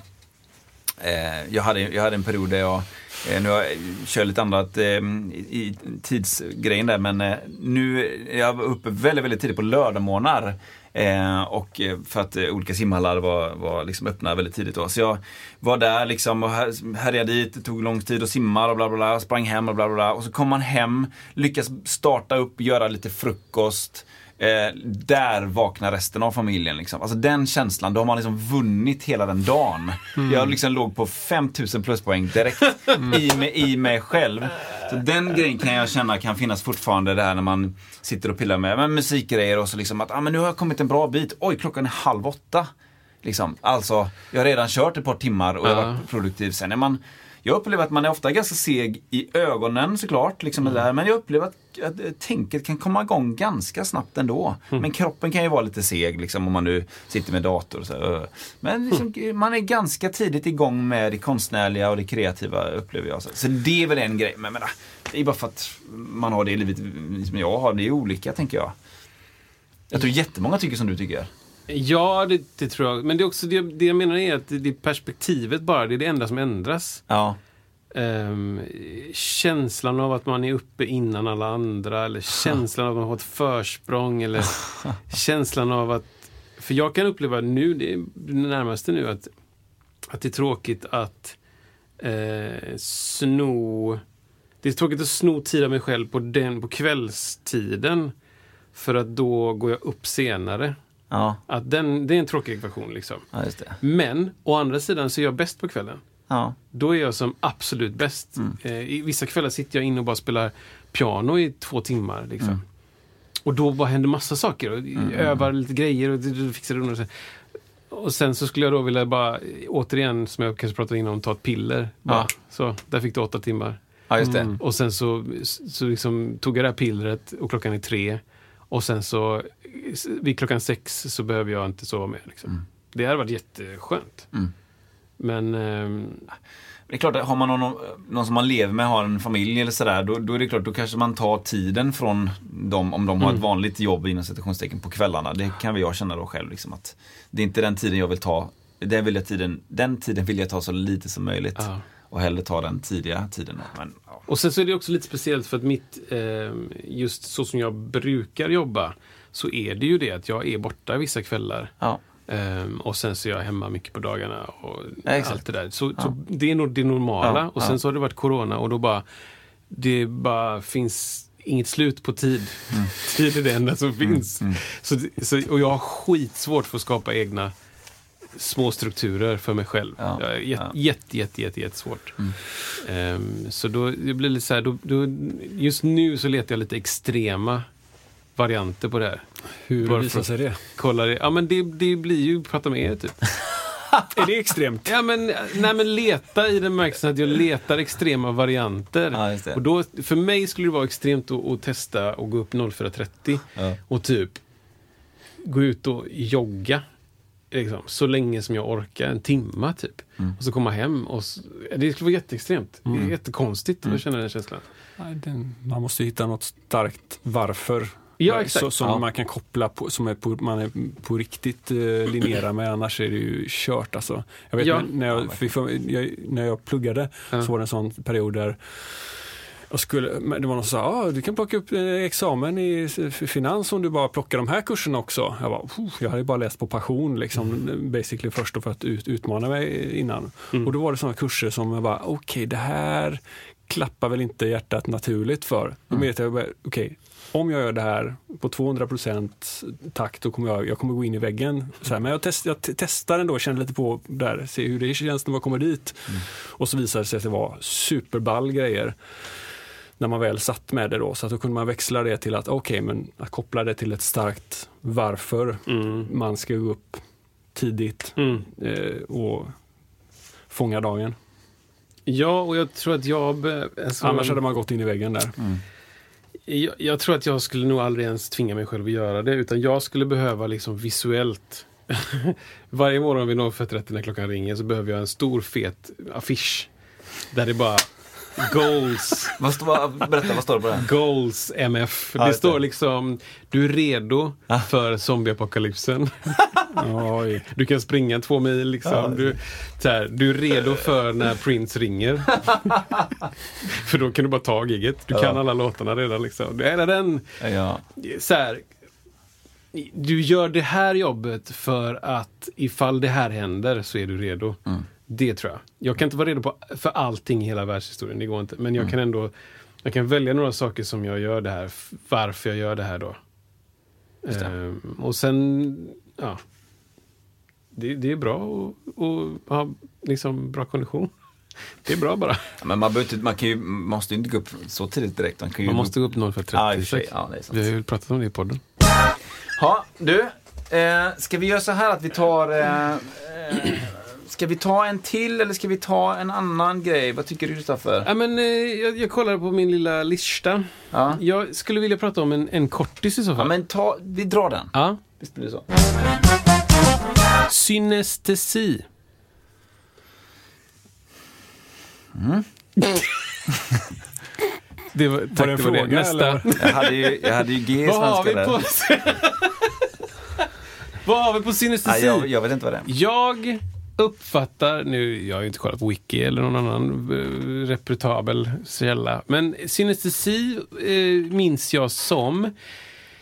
Speaker 2: Eh, jag, hade, jag hade en period där jag, eh, nu har jag eh, kör lite annat eh, i, tidsgrejen där, men eh, nu är jag uppe väldigt, väldigt tidigt på lördagmorgnar. Eh, och eh, för att eh, olika simhallar var, var liksom öppna väldigt tidigt då. Så jag var där liksom och här- härjade dit, det tog lång tid att simma och bla bla bla, sprang hem och bla bla bla. Och så kom man hem, lyckas starta upp, göra lite frukost. Eh, där vaknar resten av familjen. Liksom. Alltså den känslan, då har man liksom vunnit hela den dagen. Jag liksom låg på 5000 pluspoäng direkt i, mig, i mig själv. Så den grejen kan jag känna kan finnas fortfarande där när man sitter och pillar med, med musikgrejer och så liksom att ah, men nu har jag kommit en bra bit. Oj, klockan är halv åtta. Liksom. Alltså, jag har redan kört ett par timmar och jag har varit produktiv. Sen är man jag upplever att man är ofta ganska seg i ögonen såklart, liksom
Speaker 3: Mm.
Speaker 2: där. men jag upplever att, att tänket kan komma igång ganska snabbt ändå.
Speaker 3: Mm.
Speaker 2: Men kroppen kan ju vara lite seg liksom, om man nu sitter med dator. Och så, men liksom,
Speaker 3: Mm.
Speaker 2: man är ganska tidigt igång med det konstnärliga och det kreativa upplever jag. Så, så det är väl en grej. Men jag menar, det är bara för att man har det livet som jag har. Det är olika tänker jag. Jag tror jättemånga tycker som du tycker.
Speaker 3: Ja, det, det tror jag. Men det är också det, det jag menar är att det, det är perspektivet bara, det är det enda som ändras.
Speaker 2: Ja.
Speaker 3: Ehm, känslan av att man är uppe innan alla andra eller känslan av att man har ett försprång eller känslan av att... För jag kan uppleva nu, det är det närmaste nu, att, att det är tråkigt att eh, sno... Det är tråkigt att sno tid av mig själv på, den, på kvällstiden. För att då går jag upp senare.
Speaker 2: Ja,
Speaker 3: Att den, det är en tråkig ekvation liksom.
Speaker 2: ja.
Speaker 3: Men å andra sidan så är jag bäst på kvällen.
Speaker 2: Ja.
Speaker 3: Då är jag som absolut bäst. Eh, I vissa kvällar sitter jag inne och bara spelar piano i två timmar. Liksom. Och då bara händer massa saker. Och Övar lite grejer och fixar det. Och, så. och sen så skulle jag då vilja bara, återigen, som jag kanske pratade innan om, ta ett piller. Bara. Så, där fick du åtta timmar.
Speaker 2: det.
Speaker 3: Och sen så, så liksom tog jag det här pillret och klockan är tre. Och sen så vid klockan sex så behöver jag inte sova mer. Liksom. Det hade varit jätteskönt.
Speaker 2: Mm.
Speaker 3: Men ehm,
Speaker 2: Det är klart, har man någon, någon som man lever med, har en familj eller sådär, då, då är det klart, då kanske man tar tiden från dem, om de har ett vanligt jobb inom citationstecken på kvällarna. Det kan väl jag känna då själv, liksom, att det är inte den tiden jag vill ta. Den, vill jag tiden, den tiden vill jag ta så lite som möjligt.
Speaker 3: Ja.
Speaker 2: Och hellre ta den tidiga tiden. Men, ja.
Speaker 3: Och sen så är det också lite speciellt för att mitt, eh, just så som jag brukar jobba, så är det ju det att jag är borta vissa kvällar.
Speaker 2: Ja.
Speaker 3: Ehm, och sen så är jag hemma mycket på dagarna och
Speaker 2: Ja,
Speaker 3: allt det där. Så, så det är nog det normala.
Speaker 2: Ja,
Speaker 3: och sen
Speaker 2: ja.
Speaker 3: så har det varit corona och då bara, det bara finns inget slut på tid.
Speaker 2: Mm.
Speaker 3: Tid är det enda som finns. Så, det- så, och jag har skitsvårt för att skapa egna små strukturer för mig själv.
Speaker 2: Ja,
Speaker 3: Jag är jätte,
Speaker 2: ja.
Speaker 3: jätte, jätte, jätte, jättesvårt.
Speaker 2: Mm.
Speaker 3: Ehm, så då det blir lite så här, då, då, just nu så letar jag lite extrema varianter på det här.
Speaker 4: Hur
Speaker 3: Varför?
Speaker 4: visar sig det?
Speaker 3: Kollar det, ja men det, det blir ju prata med er typ.
Speaker 4: Är det extremt?
Speaker 3: Ja men, nej, men leta i den bemärkelsen att jag letar extrema varianter.
Speaker 2: Ja, just det.
Speaker 3: Och då, för mig skulle det vara extremt att, att testa och gå upp 04.30
Speaker 2: Ja.
Speaker 3: och typ gå ut och jogga. Liksom, så länge som jag orkar, en timma typ.
Speaker 2: Mm.
Speaker 3: Och så komma hem och s- det skulle vara jätteextremt. Det är jättekonstigt
Speaker 2: Mm.
Speaker 3: att känna den känslan.
Speaker 4: Nej, den, man måste hitta något starkt varför.
Speaker 3: Ja, exakt.
Speaker 4: Så, som
Speaker 2: Ja.
Speaker 4: man kan koppla på, som är på, man är på riktigt eh, linjera med, annars är det ju kört alltså. Jag vet
Speaker 3: Ja.
Speaker 4: när, när, jag, för, för, jag, när jag pluggade
Speaker 3: Ja.
Speaker 4: så var det en sån period där jag skulle, men det var någon som sa, ah, du kan plocka upp eh, examen i finans om du bara plockar de här kurserna också. Jag, bara, "Puh, jag hade bara läst på passion liksom, basically först och för att ut, utmana mig innan.
Speaker 3: Mm.
Speaker 4: Och då var det sådana kurser som jag bara, okej det här klappar väl inte hjärtat naturligt för. Då
Speaker 2: Mm.
Speaker 4: vet jag, okej, om jag gör det här på 200% takt då kommer jag, jag kommer gå in i väggen. Så här, men jag, test, jag te- testar ändå, känner lite på där, ser hur det känns när man kommer dit.
Speaker 2: Mm.
Speaker 4: Och så visade det sig att det var superball grejer när man väl satt med det då. Så att då kunde man växla det till att okej, men att koppla det till ett starkt varför
Speaker 3: Mm.
Speaker 4: man ska gå upp tidigt
Speaker 3: Mm.
Speaker 4: eh, och fånga dagen.
Speaker 3: Ja, och jag tror att jag... Alltså,
Speaker 4: Annars hade man gått in i väggen där.
Speaker 3: Jag, jag tror att jag skulle nog aldrig ens tvinga mig själv att göra det. Utan jag skulle behöva liksom visuellt. Varje morgon vid 05.30 när klockan ringer så behöver jag en stor fet affisch. Där det bara Goals.
Speaker 2: Vad står, berätta, vad står det på den?
Speaker 3: Goals MF. Det står liksom, du är redo för zombieapokalypsen. Oj. Du kan springa två mil liksom. Du, här, du är redo för när Prince ringer. för då kan du bara ta giget. Du kan alla låtarna redan liksom. Det är den, så här, du gör det här jobbet för att ifall det här händer så är du redo. Det tror jag. Jag kan inte vara redo på, för allting i hela världshistorien, det går inte. Men jag kan ändå jag kan välja några saker som jag gör det här, varför jag gör det här då.
Speaker 2: det.
Speaker 3: Ehm, och sen, ja. Det, det är bra att ha liksom bra kondition. Det är bra bara.
Speaker 2: Men man, inte, man kan ju, måste ju inte gå upp så tidigt direkt. Man,
Speaker 3: Man måste gå upp 0 för
Speaker 2: Ja, i och för sig.
Speaker 3: 36.
Speaker 2: Ja.
Speaker 3: Vi har ju pratat om det i podden.
Speaker 2: Ja, du. Eh, ska vi göra så här att vi tar... Eh, eh, ska vi ta en till eller ska vi ta en annan grej? Vad tycker du Kristoffer?
Speaker 3: Ja, men, eh, jag, jag kollar på min lilla lista.
Speaker 2: Ja.
Speaker 3: Jag skulle vilja prata om en, en kortis i så
Speaker 2: ja,
Speaker 3: fall.
Speaker 2: men ta, vi drar den.
Speaker 3: Ja.
Speaker 2: Visst blir det så?
Speaker 3: Synestesi. Det var, tack,
Speaker 4: det en
Speaker 3: var det.
Speaker 4: fråga,
Speaker 3: Nästa.
Speaker 4: eller?
Speaker 2: Jag hade ju, jag hade ju G i
Speaker 3: Vad har vi
Speaker 2: svenska
Speaker 3: på... Vad har vi på synestesi?
Speaker 2: jag, jag vet inte vad det är.
Speaker 3: Jag uppfattar, nu, jag har ju inte kollat på Wiki eller någon annan eh, reputabel källa, men synestesi eh, minns jag som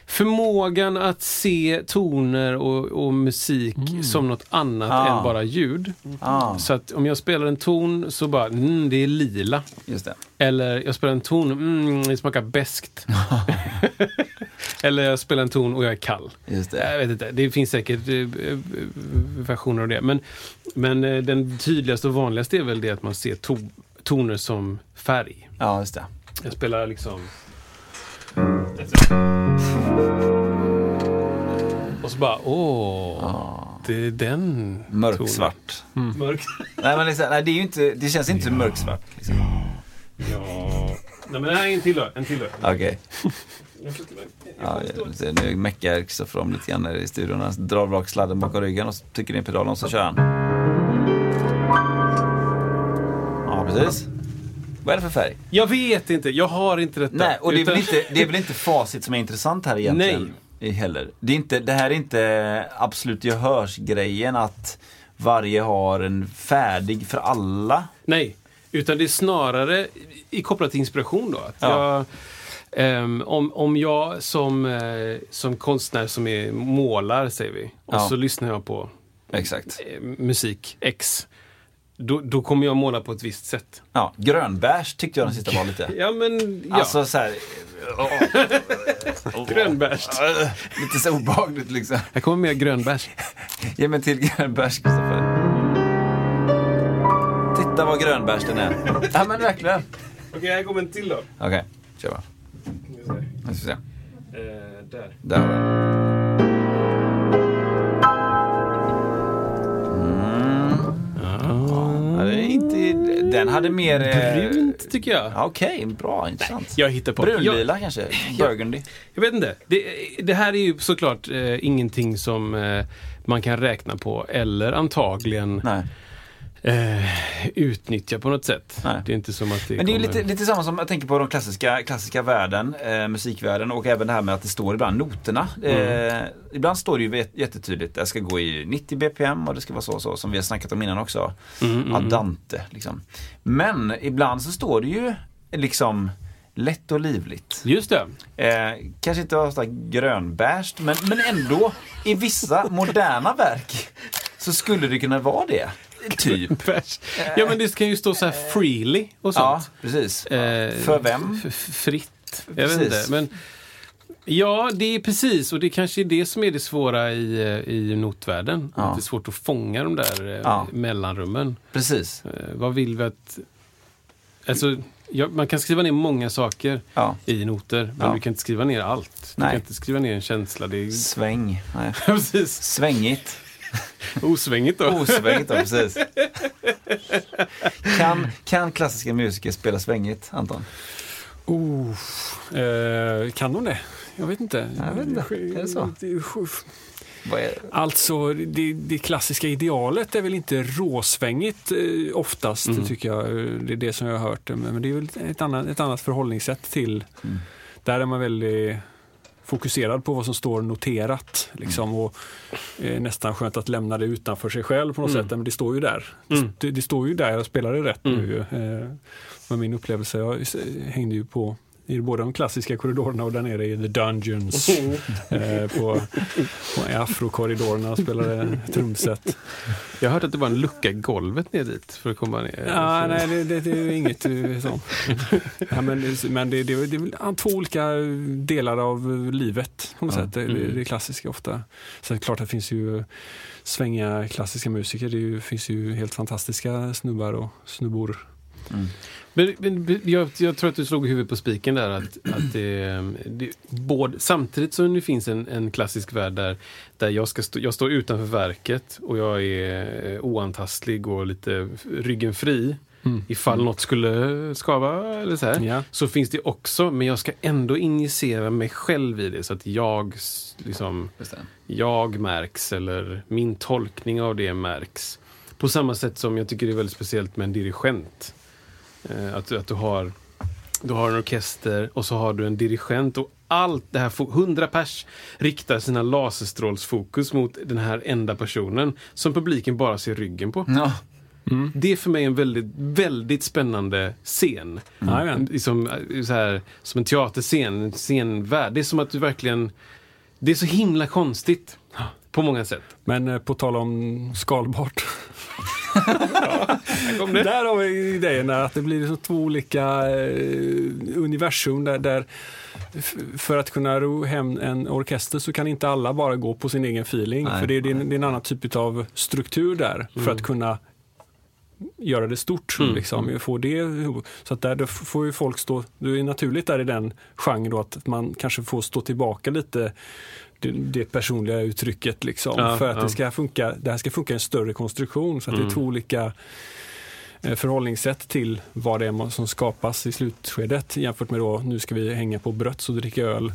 Speaker 3: förmågan att se toner och, och musik som något annat
Speaker 2: Ah.
Speaker 3: än bara ljud.
Speaker 2: Ah,
Speaker 3: Så att om jag spelar en ton så bara, mm, det är lila.
Speaker 2: det.
Speaker 3: Eller jag spelar en ton, mm, det smakar beskt. Eller jag spelar en ton och jag är kall.
Speaker 2: Det.
Speaker 3: Jag vet inte, det finns säkert eh, eh, versioner av det. Men, men eh, den tydligaste och vanligaste är väl det att man ser to- toner som färg.
Speaker 2: Ja, just det.
Speaker 3: Jag spelar liksom... Och så bara, åh, det är den
Speaker 2: Mörksvart.
Speaker 3: tonen. Mörk.
Speaker 2: Nej, men liksom, nej, det, är ju inte, det känns inte mörksvart. Liksom.
Speaker 3: Ja. Nej men det här är en till då. En till då.
Speaker 2: Okej. Ja, nu meckar Kristoffer lite grann i studion. Han drar bak sladden bakom ryggen och trycker in pedalen och så kör han. Ja, precis. Vad är det för färg?
Speaker 3: Jag vet inte, jag har inte detta.
Speaker 2: Nej, och det är, väl
Speaker 3: Utan-
Speaker 2: inte, det är väl inte facit som är intressant här egentligen? Nej. Heller. Det, är inte, det här är inte absolut gehörsgrejen att varje har en färdig för alla.
Speaker 3: Nej, utan det är snarare i kopplat till inspiration då. Att
Speaker 2: Ja.
Speaker 3: jag, ehm, om, om jag som, eh, som konstnär som är målar, säger vi, och
Speaker 2: Ja.
Speaker 3: så lyssnar jag på
Speaker 2: Exakt.
Speaker 3: eh, musik X. Då, då kommer jag måla på ett visst sätt.
Speaker 2: Ja, grönbärs tyckte jag den sista var lite.
Speaker 3: Ja, men ja.
Speaker 2: Alltså så här,
Speaker 3: grönbärs.
Speaker 2: lite så obehagligt liksom.
Speaker 3: Här kommer mer grönbärs.
Speaker 2: Ge mig till grönbärs, Kristoffer. Titta vad grönbärs den är. Ja men verkligen.
Speaker 3: Okej, här kommer en till då.
Speaker 2: Okej, kör bara. Nu ska vi se.
Speaker 3: Eh, där.
Speaker 2: Där har vi den. Den hade mer... eh,
Speaker 3: Brunt tycker jag.
Speaker 2: ja, Okej, bra, intressant.
Speaker 3: Jag hittar på.
Speaker 2: Brunlila kanske? Burgundy?
Speaker 3: Jag vet inte. Det, det här är ju såklart eh, ingenting som eh, man kan räkna på eller antagligen
Speaker 2: Nej.
Speaker 3: Eh, utnyttja på något sätt.
Speaker 2: Nej.
Speaker 3: Det är inte som att det
Speaker 2: Men det är
Speaker 3: kommer...
Speaker 2: lite, lite samma som jag tänker på de klassiska, klassiska världen, eh, musikvärlden och även det här med att det står ibland noterna. Eh, ibland står det ju jättetydligt, det ska gå i 90 bpm och det ska vara så och så som vi har snackat om innan också.
Speaker 3: Mm,
Speaker 2: Adante liksom. Men ibland så står det ju liksom lätt och livligt.
Speaker 3: Just det.
Speaker 2: Eh, kanske inte ofta grönbärst men, men ändå i vissa moderna verk så skulle det kunna vara det. Typ.
Speaker 3: Ja men det kan ju stå så här freely och
Speaker 2: Ja,
Speaker 3: sånt.
Speaker 2: precis.
Speaker 3: Eh,
Speaker 2: För vem?
Speaker 3: fritt. Jag vet
Speaker 2: Precis.
Speaker 3: inte. Men, ja, det är precis. Och det kanske är det som är det svåra i, eh, i notvärlden.
Speaker 2: Ja.
Speaker 3: Att det är svårt att fånga de där eh,
Speaker 2: Ja.
Speaker 3: mellanrummen.
Speaker 2: Precis.
Speaker 3: Eh, vad vill vi att... Alltså, ja, man kan skriva ner många saker
Speaker 2: Ja.
Speaker 3: i noter, men
Speaker 2: Ja.
Speaker 3: du kan inte skriva ner allt. Du
Speaker 2: Nej.
Speaker 3: kan inte skriva ner en känsla. Det är
Speaker 2: Sväng. Nej.
Speaker 3: precis
Speaker 2: Svängigt.
Speaker 3: osvängigt då.
Speaker 2: Osvängigt då, precis. Kan, kan klassiska musiker spela svängigt, Anton?
Speaker 4: Oh, eh, kan hon det? Jag vet inte.
Speaker 2: Jag vet inte. Är det så?
Speaker 4: Alltså, det, det klassiska idealet är väl inte råsvängigt eh, oftast,
Speaker 3: Mm.
Speaker 4: tycker jag. Det är det som jag har hört. Men men det är väl ett annat, ett annat förhållningssätt till...
Speaker 2: Mm.
Speaker 4: Där är man väldigt fokuserad på vad som står noterat. Liksom, och eh, Nästan skönt att lämna det utanför sig själv på något
Speaker 3: Mm.
Speaker 4: sätt. Men det står ju där.
Speaker 3: Mm.
Speaker 4: Det, det står ju där, jag spelar det rätt
Speaker 3: Mm.
Speaker 4: nu. Eh, var min upplevelse. Jag hängde ju på i både de klassiska korridorerna och där nere i The Dungeons. eh, på, på i afrokorridorerna och spelade trumset.
Speaker 3: Jag har hört att det var en lucka i golvet ner dit för att komma ner.
Speaker 4: Ja, nej, det, det, det är inget eh, sånt. ja, men det- men det, det, det är två olika delar av livet på något
Speaker 2: Ja.
Speaker 4: sätt. Det, det, det är klassiska ofta. Sen klart att det finns ju svänga klassiska musiker. Det finns ju helt fantastiska snubbar och snubbor.
Speaker 2: Mm.
Speaker 3: Men, men jag, jag tror att du slog huvudet på spiken där. Att, att det, det, både, samtidigt som det finns en, en klassisk värld där, där jag, ska stå, jag står utanför verket och jag är eh, oantastlig och lite ryggen fri.
Speaker 4: Mm.
Speaker 3: Ifall något skulle skava eller så här.
Speaker 4: Ja.
Speaker 3: Så finns det också, men jag ska ändå injicera mig själv i det så att jag liksom jag märks eller min tolkning av det märks. På samma sätt som jag tycker det är väldigt speciellt med en dirigent. Eh, att, att du har du har en orkester och så har du en dirigent och allt det här, 100 pers riktar sina laserstrålsfokus mot den här enda personen som publiken bara ser ryggen på.
Speaker 2: Ja.
Speaker 4: Mm.
Speaker 3: Det är för mig en väldigt, väldigt spännande scen.
Speaker 4: Jajamän.
Speaker 3: Liksom, eh, så här, som en teaterscen, en scenvärld. Det är som att du verkligen... Det är så himla konstigt. På många sätt.
Speaker 4: Men eh, på tal om skalbart.
Speaker 3: Det?
Speaker 4: Där har vi idén att det blir så två olika eh, universum där, där för att kunna ro hem en orkester så kan inte alla bara gå på sin egen feeling.
Speaker 2: Nej.
Speaker 4: för det är, det, är en, det är en annan typ av struktur där för att kunna göra det stort.
Speaker 3: Mm.
Speaker 4: Liksom, få det, så att där får ju folk stå, det är naturligt där i den genren då att man kanske får stå tillbaka lite det, det personliga uttrycket liksom,
Speaker 3: Ja,
Speaker 4: för att
Speaker 3: ja.
Speaker 4: det, ska funka, det här ska funka i en större konstruktion. Så att det
Speaker 3: Mm.
Speaker 4: är två olika eh, förhållningssätt till vad det är som skapas i slutskedet jämfört med då nu ska vi hänga på Bröts och dricka öl.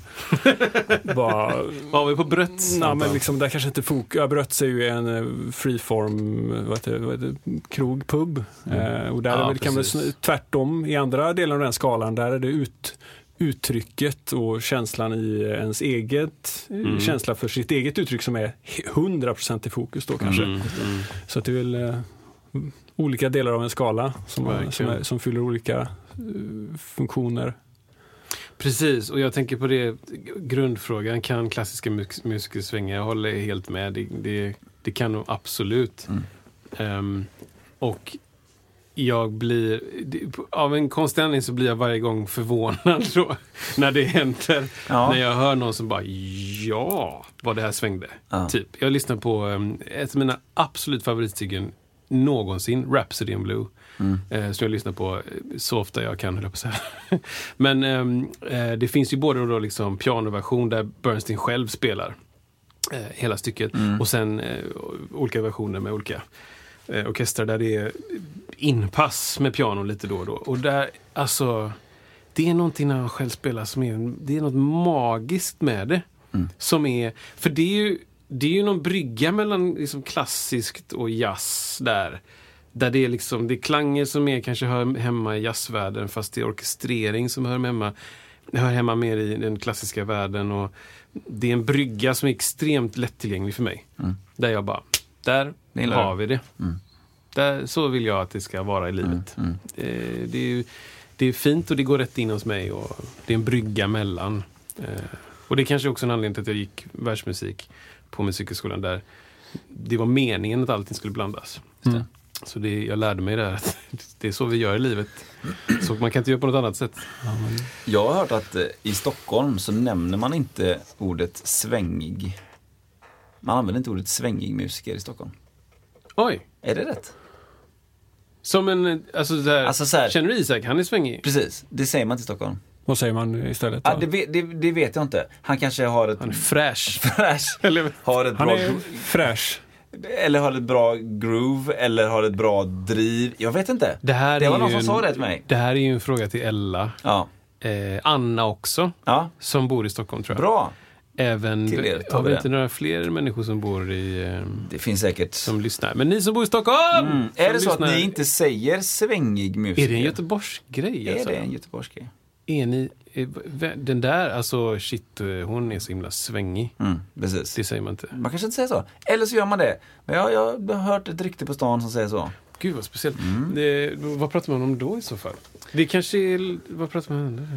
Speaker 4: Bara,
Speaker 3: Vad har vi på Brötts?
Speaker 4: Nej, men liksom, där kanske inte fok ja, Bröts är ju en eh, freeform vad heter, det, vad heter, det, krog, pub. Eh, och där
Speaker 3: Ja,
Speaker 4: är väl, kan sn- tvärtom i andra delen av den skalan, där är det ut, uttrycket och känslan i ens eget,
Speaker 3: Mm.
Speaker 4: känsla för sitt eget uttryck som är 100% i fokus då kanske.
Speaker 3: Mm, mm.
Speaker 4: Så att det är väl eh, olika delar av en skala som,
Speaker 3: Verkligen.
Speaker 4: som, är, som fyller olika eh, funktioner.
Speaker 3: Precis, och jag tänker på det grundfrågan. Kan klassiska mus- musiker svänga? Jag håller helt med. Det, det, det kan nog absolut.
Speaker 2: Mm.
Speaker 3: Ehm, och jag blir, av en konstig anledning så blir jag varje gång förvånad då, när det händer.
Speaker 2: Ja.
Speaker 3: När jag hör någon som bara ja, vad det här svängde.
Speaker 2: Ja.
Speaker 3: Typ. Jag lyssnar på um, ett av mina absolut favoritstycken någonsin, Rhapsody in Blue.
Speaker 2: Mm.
Speaker 3: Eh, som jag lyssnar på eh, så ofta jag kan, höll på säga. Men ehm, eh, det finns ju både då liksom pianoversion där Bernstein själv spelar eh, hela stycket
Speaker 2: Mm.
Speaker 3: och sen eh, olika versioner med olika eh, orkestrar där det är inpass med piano lite då och då. Och där, alltså, det är någonting när han själv spelar som är, det är något magiskt med det.
Speaker 2: Mm.
Speaker 3: Som är, för det är ju, det är ju någon brygga mellan liksom klassiskt och jazz där. Där det är liksom, det är klanger som är, kanske hör hemma i jazzvärlden fast det är orkestrering som hör hemma, hör hemma mer i den klassiska världen. Och det är en brygga som är extremt lättillgänglig för mig.
Speaker 2: Mm.
Speaker 3: Där jag bara, där har vi det.
Speaker 2: Mm.
Speaker 3: Där, så vill jag att det ska vara i livet.
Speaker 2: Mm.
Speaker 3: Eh, det, är, ju- det är fint och det går rätt in hos mig. Och det är en brygga mellan. Eh, och det är kanske också en anledning till att jag gick världsmusik på Musikhögskolan där det var meningen att allting skulle blandas.
Speaker 2: Det.
Speaker 3: Så det, jag lärde mig där att det är så vi gör i livet. Så man kan inte göra på något annat sätt.
Speaker 2: Jag har hört att eh, i Stockholm så nämner man inte ordet svängig. Man använder inte ordet svängig musiker i Stockholm.
Speaker 3: Oj!
Speaker 2: Är det rätt?
Speaker 3: Som en, alltså, så här,
Speaker 2: Alltså så här-
Speaker 3: känner du Isak? Han är svängig.
Speaker 2: Precis, det säger man i Stockholm.
Speaker 4: Vad säger man istället?
Speaker 2: Ah, det, vet- det, det vet jag inte. Han kanske har ett
Speaker 3: Han är fräsch.
Speaker 2: fräsch,
Speaker 3: Eller,
Speaker 2: har ett
Speaker 4: Han
Speaker 2: bra,
Speaker 4: är fräsch.
Speaker 2: eller har ett bra groove, eller har ett bra driv. Jag vet inte.
Speaker 3: det här
Speaker 2: Det
Speaker 3: är
Speaker 2: var någon som
Speaker 3: en,
Speaker 2: sa det till mig.
Speaker 3: Det här är ju en fråga till Ella.
Speaker 2: Ja,
Speaker 3: eh, Anna också,
Speaker 2: Ja,
Speaker 3: som bor i Stockholm tror jag.
Speaker 2: bra.
Speaker 3: Även,
Speaker 2: Till er tar
Speaker 3: har
Speaker 2: vi det.
Speaker 3: inte några fler människor som bor i, eh,
Speaker 2: Det finns säkert.
Speaker 3: som lyssnar? Men ni som bor i Stockholm!
Speaker 2: Mm. Är det så att
Speaker 3: lyssnar-
Speaker 2: ni inte säger svängig musiker?
Speaker 3: Är det en Göteborgsgrej?
Speaker 2: Är
Speaker 3: Alltså?
Speaker 2: det en göteborgsgrej?
Speaker 3: Är ni, är, den där, alltså shit, eh, hon är så himla svängig.
Speaker 2: Mm, precis.
Speaker 3: Det säger man inte.
Speaker 2: Man kanske inte säger så. Eller så gör man det. Men jag, jag har hört ett rykte på stan som säger så.
Speaker 3: Gud vad speciellt.
Speaker 2: Mm.
Speaker 3: Det, vad pratar man om då i så fall? Det kanske är, vad pratar man om?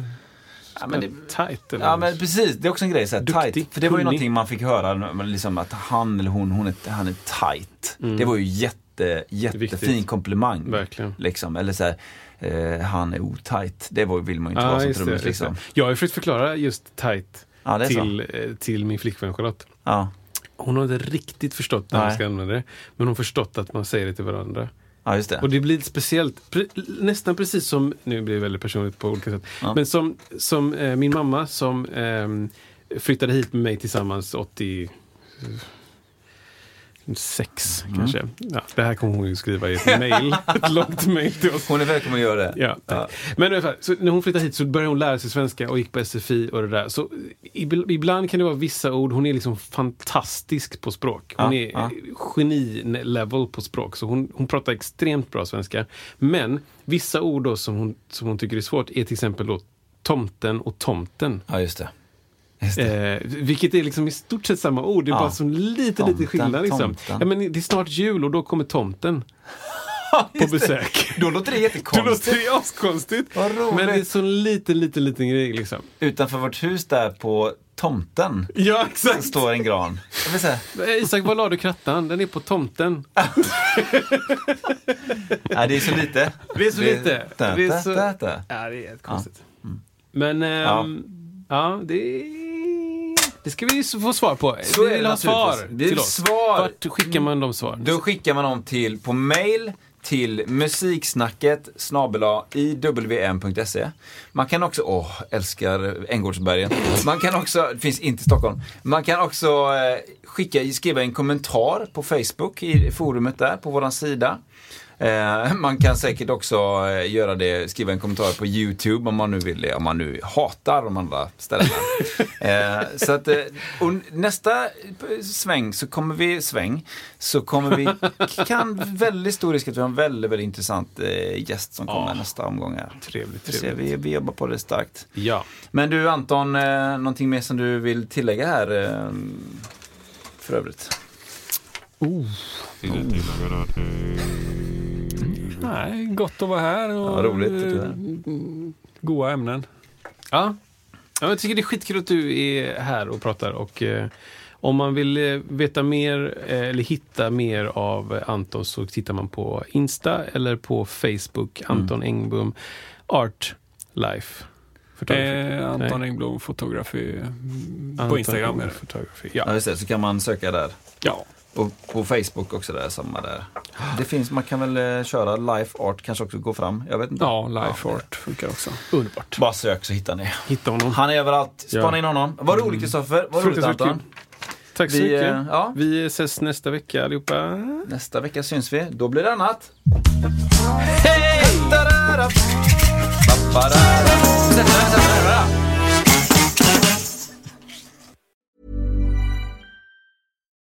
Speaker 2: Ja, men det,
Speaker 3: Tight eller?
Speaker 2: ja men precis, det är också en grej. Så här,
Speaker 3: Duktig,
Speaker 2: tight. För det var ju
Speaker 3: kunnig.
Speaker 2: någonting man fick höra, liksom att han eller hon, hon är, han är tight. Det var ju jätte, jättefin komplimang.
Speaker 3: Verkligen.
Speaker 2: Liksom. Eller så här, eh, han är otajt. Det var, vill man ju inte
Speaker 3: Ja,
Speaker 2: vara som trummis. Liksom.
Speaker 3: Jag har ju försökt förklara just tight
Speaker 2: är
Speaker 3: till, eh, till min flickvän Charlotte.
Speaker 2: Ja.
Speaker 3: Hon har inte riktigt förstått när man ska använda det. Men hon har förstått att man säger det till varandra.
Speaker 2: Ja, just det.
Speaker 3: Och det blir lite speciellt, pre- nästan precis som, nu blir det väldigt personligt på olika sätt,
Speaker 2: Ja.
Speaker 3: men som, som eh, min mamma som ehm, flyttade hit med mig tillsammans 86
Speaker 2: Mm.
Speaker 3: kanske. Ja, det här kommer hon ju skriva i ett mail, ett långt mail till oss.
Speaker 2: Hon är välkommen att göra det.
Speaker 3: Ja, tack. Men fall, så när hon flyttade hit så började hon lära sig svenska och gick på SFI och det där. Så ib- ibland kan det vara vissa ord, hon är liksom fantastisk på språk. Hon
Speaker 2: Ja,
Speaker 3: är
Speaker 2: ja.
Speaker 3: geni-level på språk. Så hon, hon pratar extremt bra svenska. Men vissa ord då som hon, som hon tycker är svårt är till exempel då tomten och tomten.
Speaker 2: Ja, just det. Det.
Speaker 3: Eh, vilket är liksom i stort sett samma ord, det är
Speaker 2: Ja.
Speaker 3: bara så lite,
Speaker 2: Tomten,
Speaker 3: lite skillnad. Liksom.
Speaker 2: tomten.
Speaker 3: Ja, men det är snart jul och då kommer tomten på
Speaker 2: det.
Speaker 3: besök.
Speaker 2: Då låter det
Speaker 3: Det
Speaker 2: jättekonstigt.
Speaker 3: låter ju askonstigt. Men det är så en liten, liten, liten grej liksom.
Speaker 2: Utanför vårt hus där på tomten
Speaker 3: Ja,
Speaker 2: så
Speaker 3: exakt.
Speaker 2: står en gran. Säga,
Speaker 3: Isak, var la du krattan? Den är på tomten.
Speaker 2: nej, det är så lite.
Speaker 3: Det är så lite. Det är så-. Ja, det är konstigt. Men, ehm,
Speaker 2: Ja.
Speaker 3: ja, det, det ska vi få svar på.
Speaker 2: Så
Speaker 3: vi vill ha svar.
Speaker 2: Vi vill
Speaker 3: till oss.
Speaker 2: svar.
Speaker 3: Vart skickar man de svaren?
Speaker 2: Då skickar man dem till, på mail till musiksnacket iwm.se. Man kan också, åh, älskar Änggårdsbergen. Man kan också, det finns inte i Stockholm. Man kan också eh, skicka, skriva en kommentar på Facebook i forumet där, på våran sida. Eh, man kan säkert också eh, göra det, skriva en kommentar på YouTube om man nu vill det, om man nu hatar de andra ställena. eh, så att, och nästa sväng så kommer vi, sväng, så kommer vi, kan väldigt stor risk att vi har en väldigt, väldigt intressant gäst som kommer
Speaker 3: Ja.
Speaker 2: nästa omgång här.
Speaker 3: Trevligt, trevligt.
Speaker 2: vi, vi jobbar på det starkt.
Speaker 3: Ja.
Speaker 2: Men du Anton, eh, någonting mer som du vill tillägga här för övrigt?
Speaker 4: Nej, gott att vara här och
Speaker 2: Ja, roligt
Speaker 4: eh, goa ämnen.
Speaker 3: Ja. ja jag tycker det är skitkul att du är här och pratar. Och, eh, om man vill eh, veta mer eh, eller hitta mer av Anton så tittar man på Insta eller på Facebook.
Speaker 2: Mm.
Speaker 3: Anton Engbom Art Life.
Speaker 4: Eh, Anton
Speaker 3: Nej.
Speaker 4: Engblom fotografi mm, på
Speaker 3: Anton
Speaker 4: Instagram.
Speaker 3: Photography.
Speaker 2: Ja,
Speaker 3: Ja.
Speaker 2: just det, så kan man söka där.
Speaker 4: Ja.
Speaker 2: Och på Facebook också där, samma där. Det finns, man kan väl eh, köra life art, kanske också gå fram. Jag vet inte.
Speaker 4: ja, life art funkar också.
Speaker 3: Underbart.
Speaker 2: Bara sök så hittar ni.
Speaker 3: Hitta honom.
Speaker 2: Han är överallt. Spana
Speaker 3: Ja. Mm.
Speaker 2: in honom. Vad roligt Kristoffer. Vad roligt Anton.
Speaker 3: kul. Tack så
Speaker 2: Vi,
Speaker 3: mycket.
Speaker 2: eh, ja.
Speaker 3: Vi ses nästa vecka allihopa.
Speaker 2: Nästa vecka syns vi. Då blir det annat. Hej!